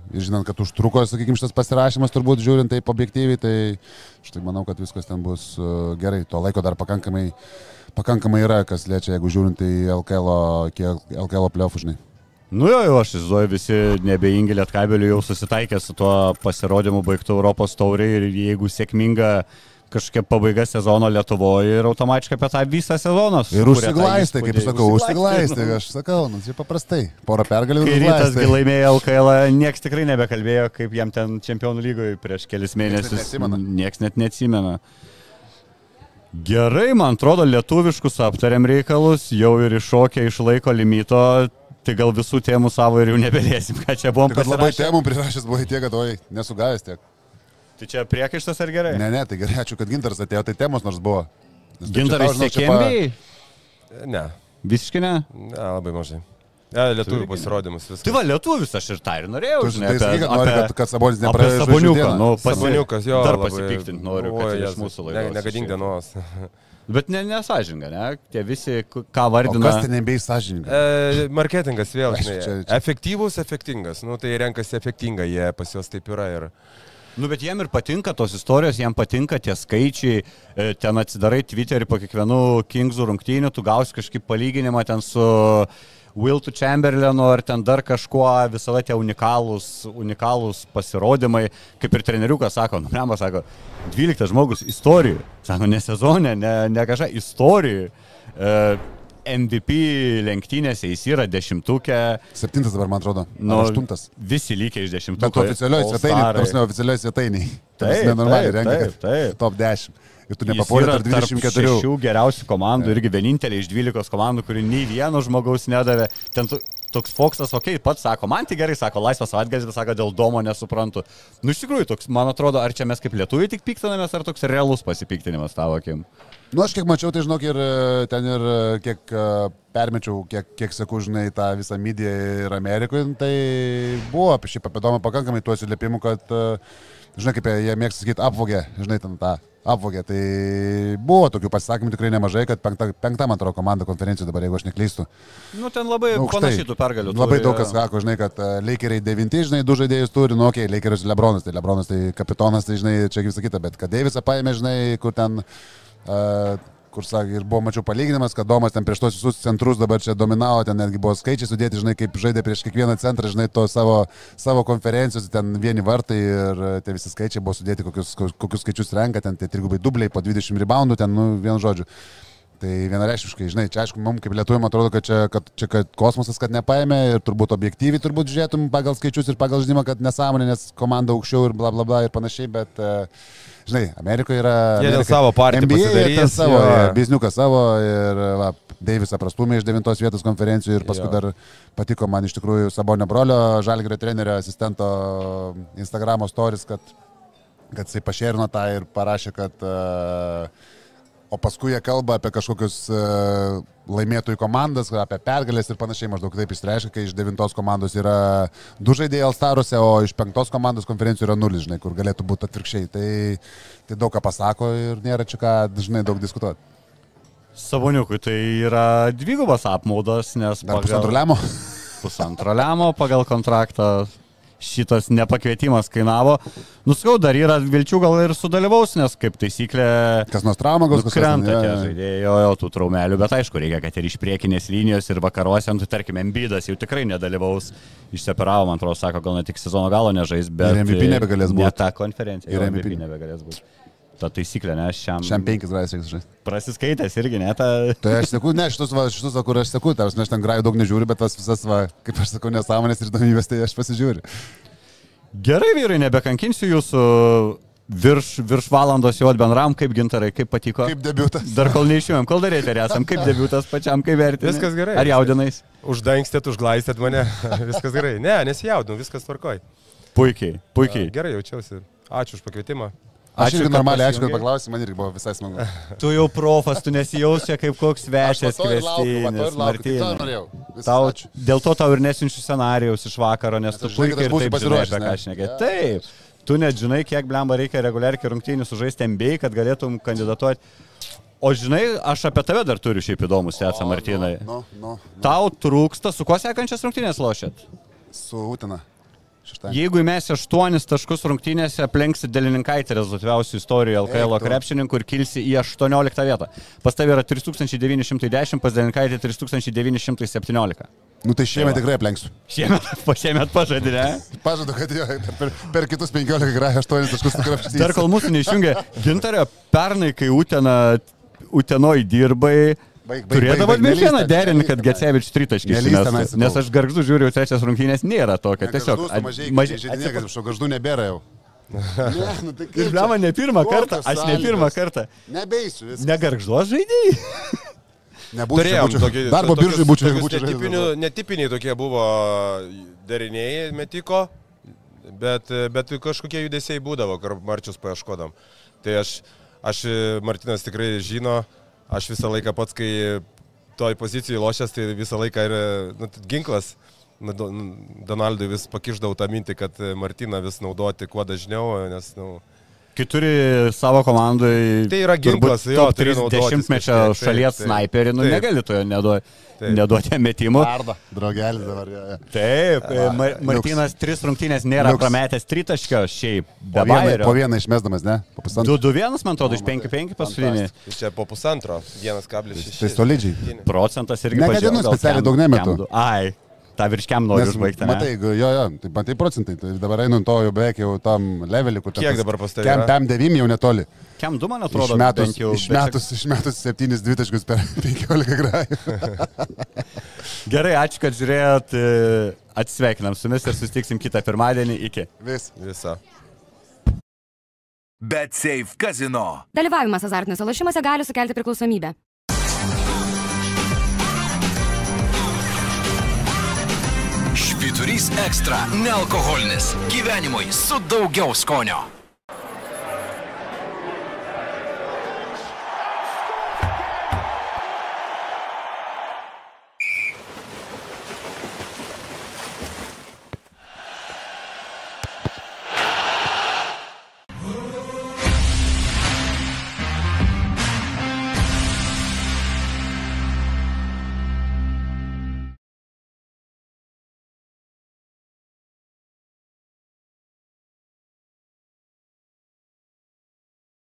žinant, kad užtruko, sakykime, šitas pasirašymas, turbūt žiūrint taip objektyviai, tai štai manau, kad viskas ten bus e, gerai. To laiko dar pakankamai, pakankamai yra, kas liečia, jeigu žiūrint į LKL, LKL playoffų, žinai. Nu jo, jau aš įsivaizduoju, visi nebeingi lietkabelių jau susitaikė su tuo pasirodymu baigtų Europos taurį ir jeigu sėkminga kažkokia pabaiga sezono Lietuvoje ir automatiškai apie tą visą sezoną. Ir užsiglaistai, kaip sakau, Užsiglaistė, aš sakau, nu, čia paprastai. Porą pergalių Kai ir rytas gi laimėjo LKL, nieks tikrai nebekalbėjo, kaip jam ten čempionų lygoje prieš kelis mėnesius. Nieks net neatsimena. Gerai, man atrodo, lietuviškus aptariam reikalus, jau ir iššokę iš laiko limito, tai gal visų temų savo ir jau nebelėsim, ką čia buvom Tai kad labai temų prirašęs buvai tiek, kad oi, nesugavęs tiek. Tai čia priekaištas ar gerai? Ne, ne, tai gerai, ačiū, kad gintaras atėjo, tai temos nors buvo. Nes tai žinau, čia pa-? Ne, Visiškai ne. ne, labai mažai. Ne, lietuvių pasirodymus viskas. Tai va, lietuvis aš ir tą ir norėjau. Tu žinai, tai sakai, kad nori, kad, kad Sabonis nepraėjo Saboniuką. Nu, pasi... Saboniukas, jo. Dar pasipiktinti noriu, kad Jėzus, mūsų laidos. Negadink dienos. Bet ne, nesažinga, ne? Tie visi, ką O vardina. kas ten nebei sąžininkai? E, marketingas vėl, žinai. čia- čia- Efektyvus, efektingas. Nu, tai renkasi efektingą, jie pas juos taip yra. Ir... Nu, bet jiem ir patinka tos istorijos, jiem patinka tie skaičiai, e, ten atsidarai Twitterį po kiekvienų Kingsų rungtynių, tu gausi kažkaip palyginimą ten su Wiltu Chamberlainu ar ten dar kažkuo, visada tie unikalūs, unikalūs pasirodymai, kaip ir treneriukas sako, nu, Rembas sako, 12 žmogus istorijų, sako, ne sezonė, ne, ne kažką, istorijų. E, MVP lenktynėse jis yra dešimtukė, Septintas dabar, man atrodo. nu, aštuntas. visi lygiai iš dešimtuko. Bet oficialioje svetainėje, prasme, oficialioje svetainėje. Taip, nenormaliai taip, rengia, taip, taip. top 10. Ir tu nepapuolė tarp 24. Šių geriausių komandų irgi vienintelė iš 12 komandų, kuri nei vieno žmogaus nedavė. Ten tu toks Foksas, okei, okay, pats sako, man tai gerai, sako, laisvas atgalis, bet sako, dėl domo nesuprantu. Nu, iš tikrųjų, toks, man atrodo, ar čia mes kaip lietuviai tik piktinamės, ar toks realus pasipiktinimas tavo akim. Nu, aš kiek mačiau, tai žinok, ir e, ten ir e, kiek e, permečiau, kiek, kiek sakau, žinai, tą visą mediją ir Amerikoje, tai buvo apie šį papėdomą pakankamai tuo atsiliepimu, kad, e, žinai, kaip jie mėgsta sakyti, apvogė, žinai, ten tą apvogė. Tai buvo tokių pasisakymų tikrai nemažai, kad penkta, penkta man atrodo, komanda konferencijų dabar, jeigu aš neklystu. Nu, ten labai Nu, panašiai tų pergalių. Labai turi, daug kas sako, žinai, kad e, Lakeriai devinti, žinai, du žaidėjus turi, nu, okei, okay, Lakerius Lebronas, tai Lebronas tai kapitonas, tai žinai, čia kaip sakyta, bet kad Deivisą paėmė, žinai, kur ten, uh, kur sakė, ir buvo, mačiau, palyginimas, kad Domas ten prieš tos visus centrus dabar čia dominavo, ten netgi buvo skaičiai sudėti, žinai, kaip žaidė prieš kiekvieną centrą, žinai, to savo, savo konferencijos, ten vieni vartai ir e, tie visi skaičiai buvo sudėti, kokius, kokius skaičius renka, ten tie trigubai dubliai po 20 reboundų, ten, nu, vienu žodžiu. Tai vienareiškiškai, žinai, čia aišku, mums kaip lietuviam atrodo, kad čia, kad čia kad kosmosas, kad nepaėmė ir turbūt objektyviai turbūt žiūrėtum pagal skaičius ir pagal žaidimą, kad nesąmonė, nes komanda aukščiau ir bla bla bla ir panašiai, bet, uh, žinai, Amerikoje yra... Jie dėl Amerika- savo partijų NBA jie ten pasidarys, savo, jo, bizniuką savo ir va, Deivisą prastumė iš devintos vietos konferencijų ir paskui Jo. dar patiko man iš tikrųjų Sabonio brolio, Žalgirio trenerio asistento Instagramo stories, kad, kad jisai pašerino tą ir parašė, kad uh, O paskui jie kalba apie kažkokius uh, laimėtojų komandas, apie pergalės ir panašiai, maždaug taip išreiškia, kai iš devintos komandos yra du žaidėjai Alstaruose, o iš penktos komandos konferencijų yra nulis, žinai, kur galėtų būti atvirkščiai. Tai, tai daug ką pasako ir nėra čia ką dažnai daug diskutuoti. Savoniukui tai yra dvigubas apmaudas, nes Dar pusantro lemo. pusantro lemo pagal kontraktą šitas nepakvietimas kainavo. Nuskau, dar yra vilčių gal ir sudalyvaus, nes kaip taisyklė Kas nors trauma gaus, kas krenta jo, tie jo. žaidėjai, jo, jo, tų traumelių, bet aišku, reikia, kad ir iš priekinės linijos ir vakaruose, nu, tai tarkim, Embidas jau tikrai nedalyvaus, išseparavo, man atrodo, sako, gal ne tik sezono galo nežais, bet... Ir MVP nebegalės Ne būt. tą konferenciją. Ir. MVP nebegalės būti. Ta taisyklė, ne, šiam... Šiam penkis grajus reikia žaisti. Prasiskaitęs irgi, ne, ta... Tai aš sakau, ne, šitus, va, šitus va, kur aš sakau, tarsi aš ten grajų daug nežiūriu, bet tas visas, va, kaip aš sakau, nesąmonės ir įdomybės, tai aš pasižiūriu. Gerai, vyrai, nebekankinsiu jūsų virš, virš valandos jau bendram, kaip gintarai, kaip patiko. Kaip debiutas. Dar kol neišėjom, kol dar eterį esam, kaip debiutas pačiam, kaip vertinti. Viskas gerai. Ar jaudinais? Uždangstėt, užglaistėt mane. viskas gerai. Ne, nesijaudinu, viskas tvarkoj. Puikiai, puikiai. Gerai jaučiausi. Ačiū už pakvietimą. Aš irgi normaliai, prisijungei. paklausai, man irgi buvo visai smagu. Tu jau profas, tu nesijausi kaip koks ir kvestinis, to Martynai. Tau, dėl to tau ir nesinčiu scenarijaus iš vakaro, nes tu puikiai žinai, pasiruošęs, ką aš nekai. Jo. Taip, tu net žinai, kiek blemba reikia reguliariai rungtynių sužaisti MBA, kad galėtum kandidatuoti. O žinai, aš apie tave dar turiu šiaip įdomų setsą, Martynai. Nu, nu, nu, Tau trūksta, su kuo sekančias rungtynės lošėt? su Utina. Šeštadienį. Jeigu mes 8 taškus rungtynėse aplenksit Delininkaitį rezultatyviausių istorijų LKL krepšininkų ir kilsi į 18 vietą. Pas tavai yra 3910, pas Delinkaitį 3917. Nu tai šiemet tikrai aplenksiu. Šiemet, po šiemet pažadinė. Pažadu, kad jo, per, per kitus 15 grajų 8 taškus tikrai apšys. Dar kol mūsų neišjungia, gintario pernai, kai Utena, Utenoj dirbai, Baig, baig, Turėdavo derinti, nelįsk kad. Gecevič tritaškis. Nes, nes aš garždu žiūriu, trečias rungtynės nėra tokio. Tiesiog. Tiesiog. maž- Mažai, mažai, kad iš garždų nebėra jau. Ne, nu tai Ir blema ne pirmą kartą, aš ne pirmą kartą. Nebeisiu. Negaržduos žaidėjai. Nebūčiau. Turėjom būčiau- tokį. Darbo biržai būčiau, tokius būčiau. netipinių, netipiniai tokie buvo deriniai metiko, bet, bet kažkokie judesiai būdavo, kur marčius paieškodam. Tai aš, aš, Martinas tikrai žino, aš visą laiką pats, kai toj pozicijai lošęs, tai visą laiką ir nu, ginklas. Nu, nu, Donaldui vis pakiždavau tą mintį, kad Martiną vis naudoti kuo dažniau, nes, nu, Kai turi savo komandai. Tai yra ginklas, jo, top turi 30 naudotis mečio kažkiek, taip, šalies taip, sniperį, nu taip. negali to neduoti. Neduoti metimų. Arda. Draugelis dabar. Jo, jo. Taip, Mar Martinas tris rungtynės nėra Liuks. prametęs tritaškio šiaip. Po vieną, po vieną išmesdamas, ne? Po pusantro. 2-2-1, man atrodo, iš 5-5 paskutinį. tai čia po pusantro, 1,6. Tai solidžiai. Procentas irgi Negadinu, specialiai daug nemetu. Ai, tą virš kem noriu užbaigti. ne? matai, jo, jo, tai matai procentai, tai dabar einu ant to jau beveik jau tam levelį, kur ten Kiek dabar pas tave Kem pam 9 jau netoli. Kem 2, man atrodo, Išmetus, jau. bet čia- išmetus, išmetus 7 dvitaškus per 15 grajų. Gerai, ačiū, kad žiūrėjot. e, Atsveikinam su jumis ir susitiksim kitą pirmadienį. Iki. Vis. Visa. Bet Safe Casino. Dalyvavimas azartiniuose lošimuose gali sukelti priklausomybę. Alkoholys ekstra - nealkoholinis. Gyvenimui su daugiau skonio.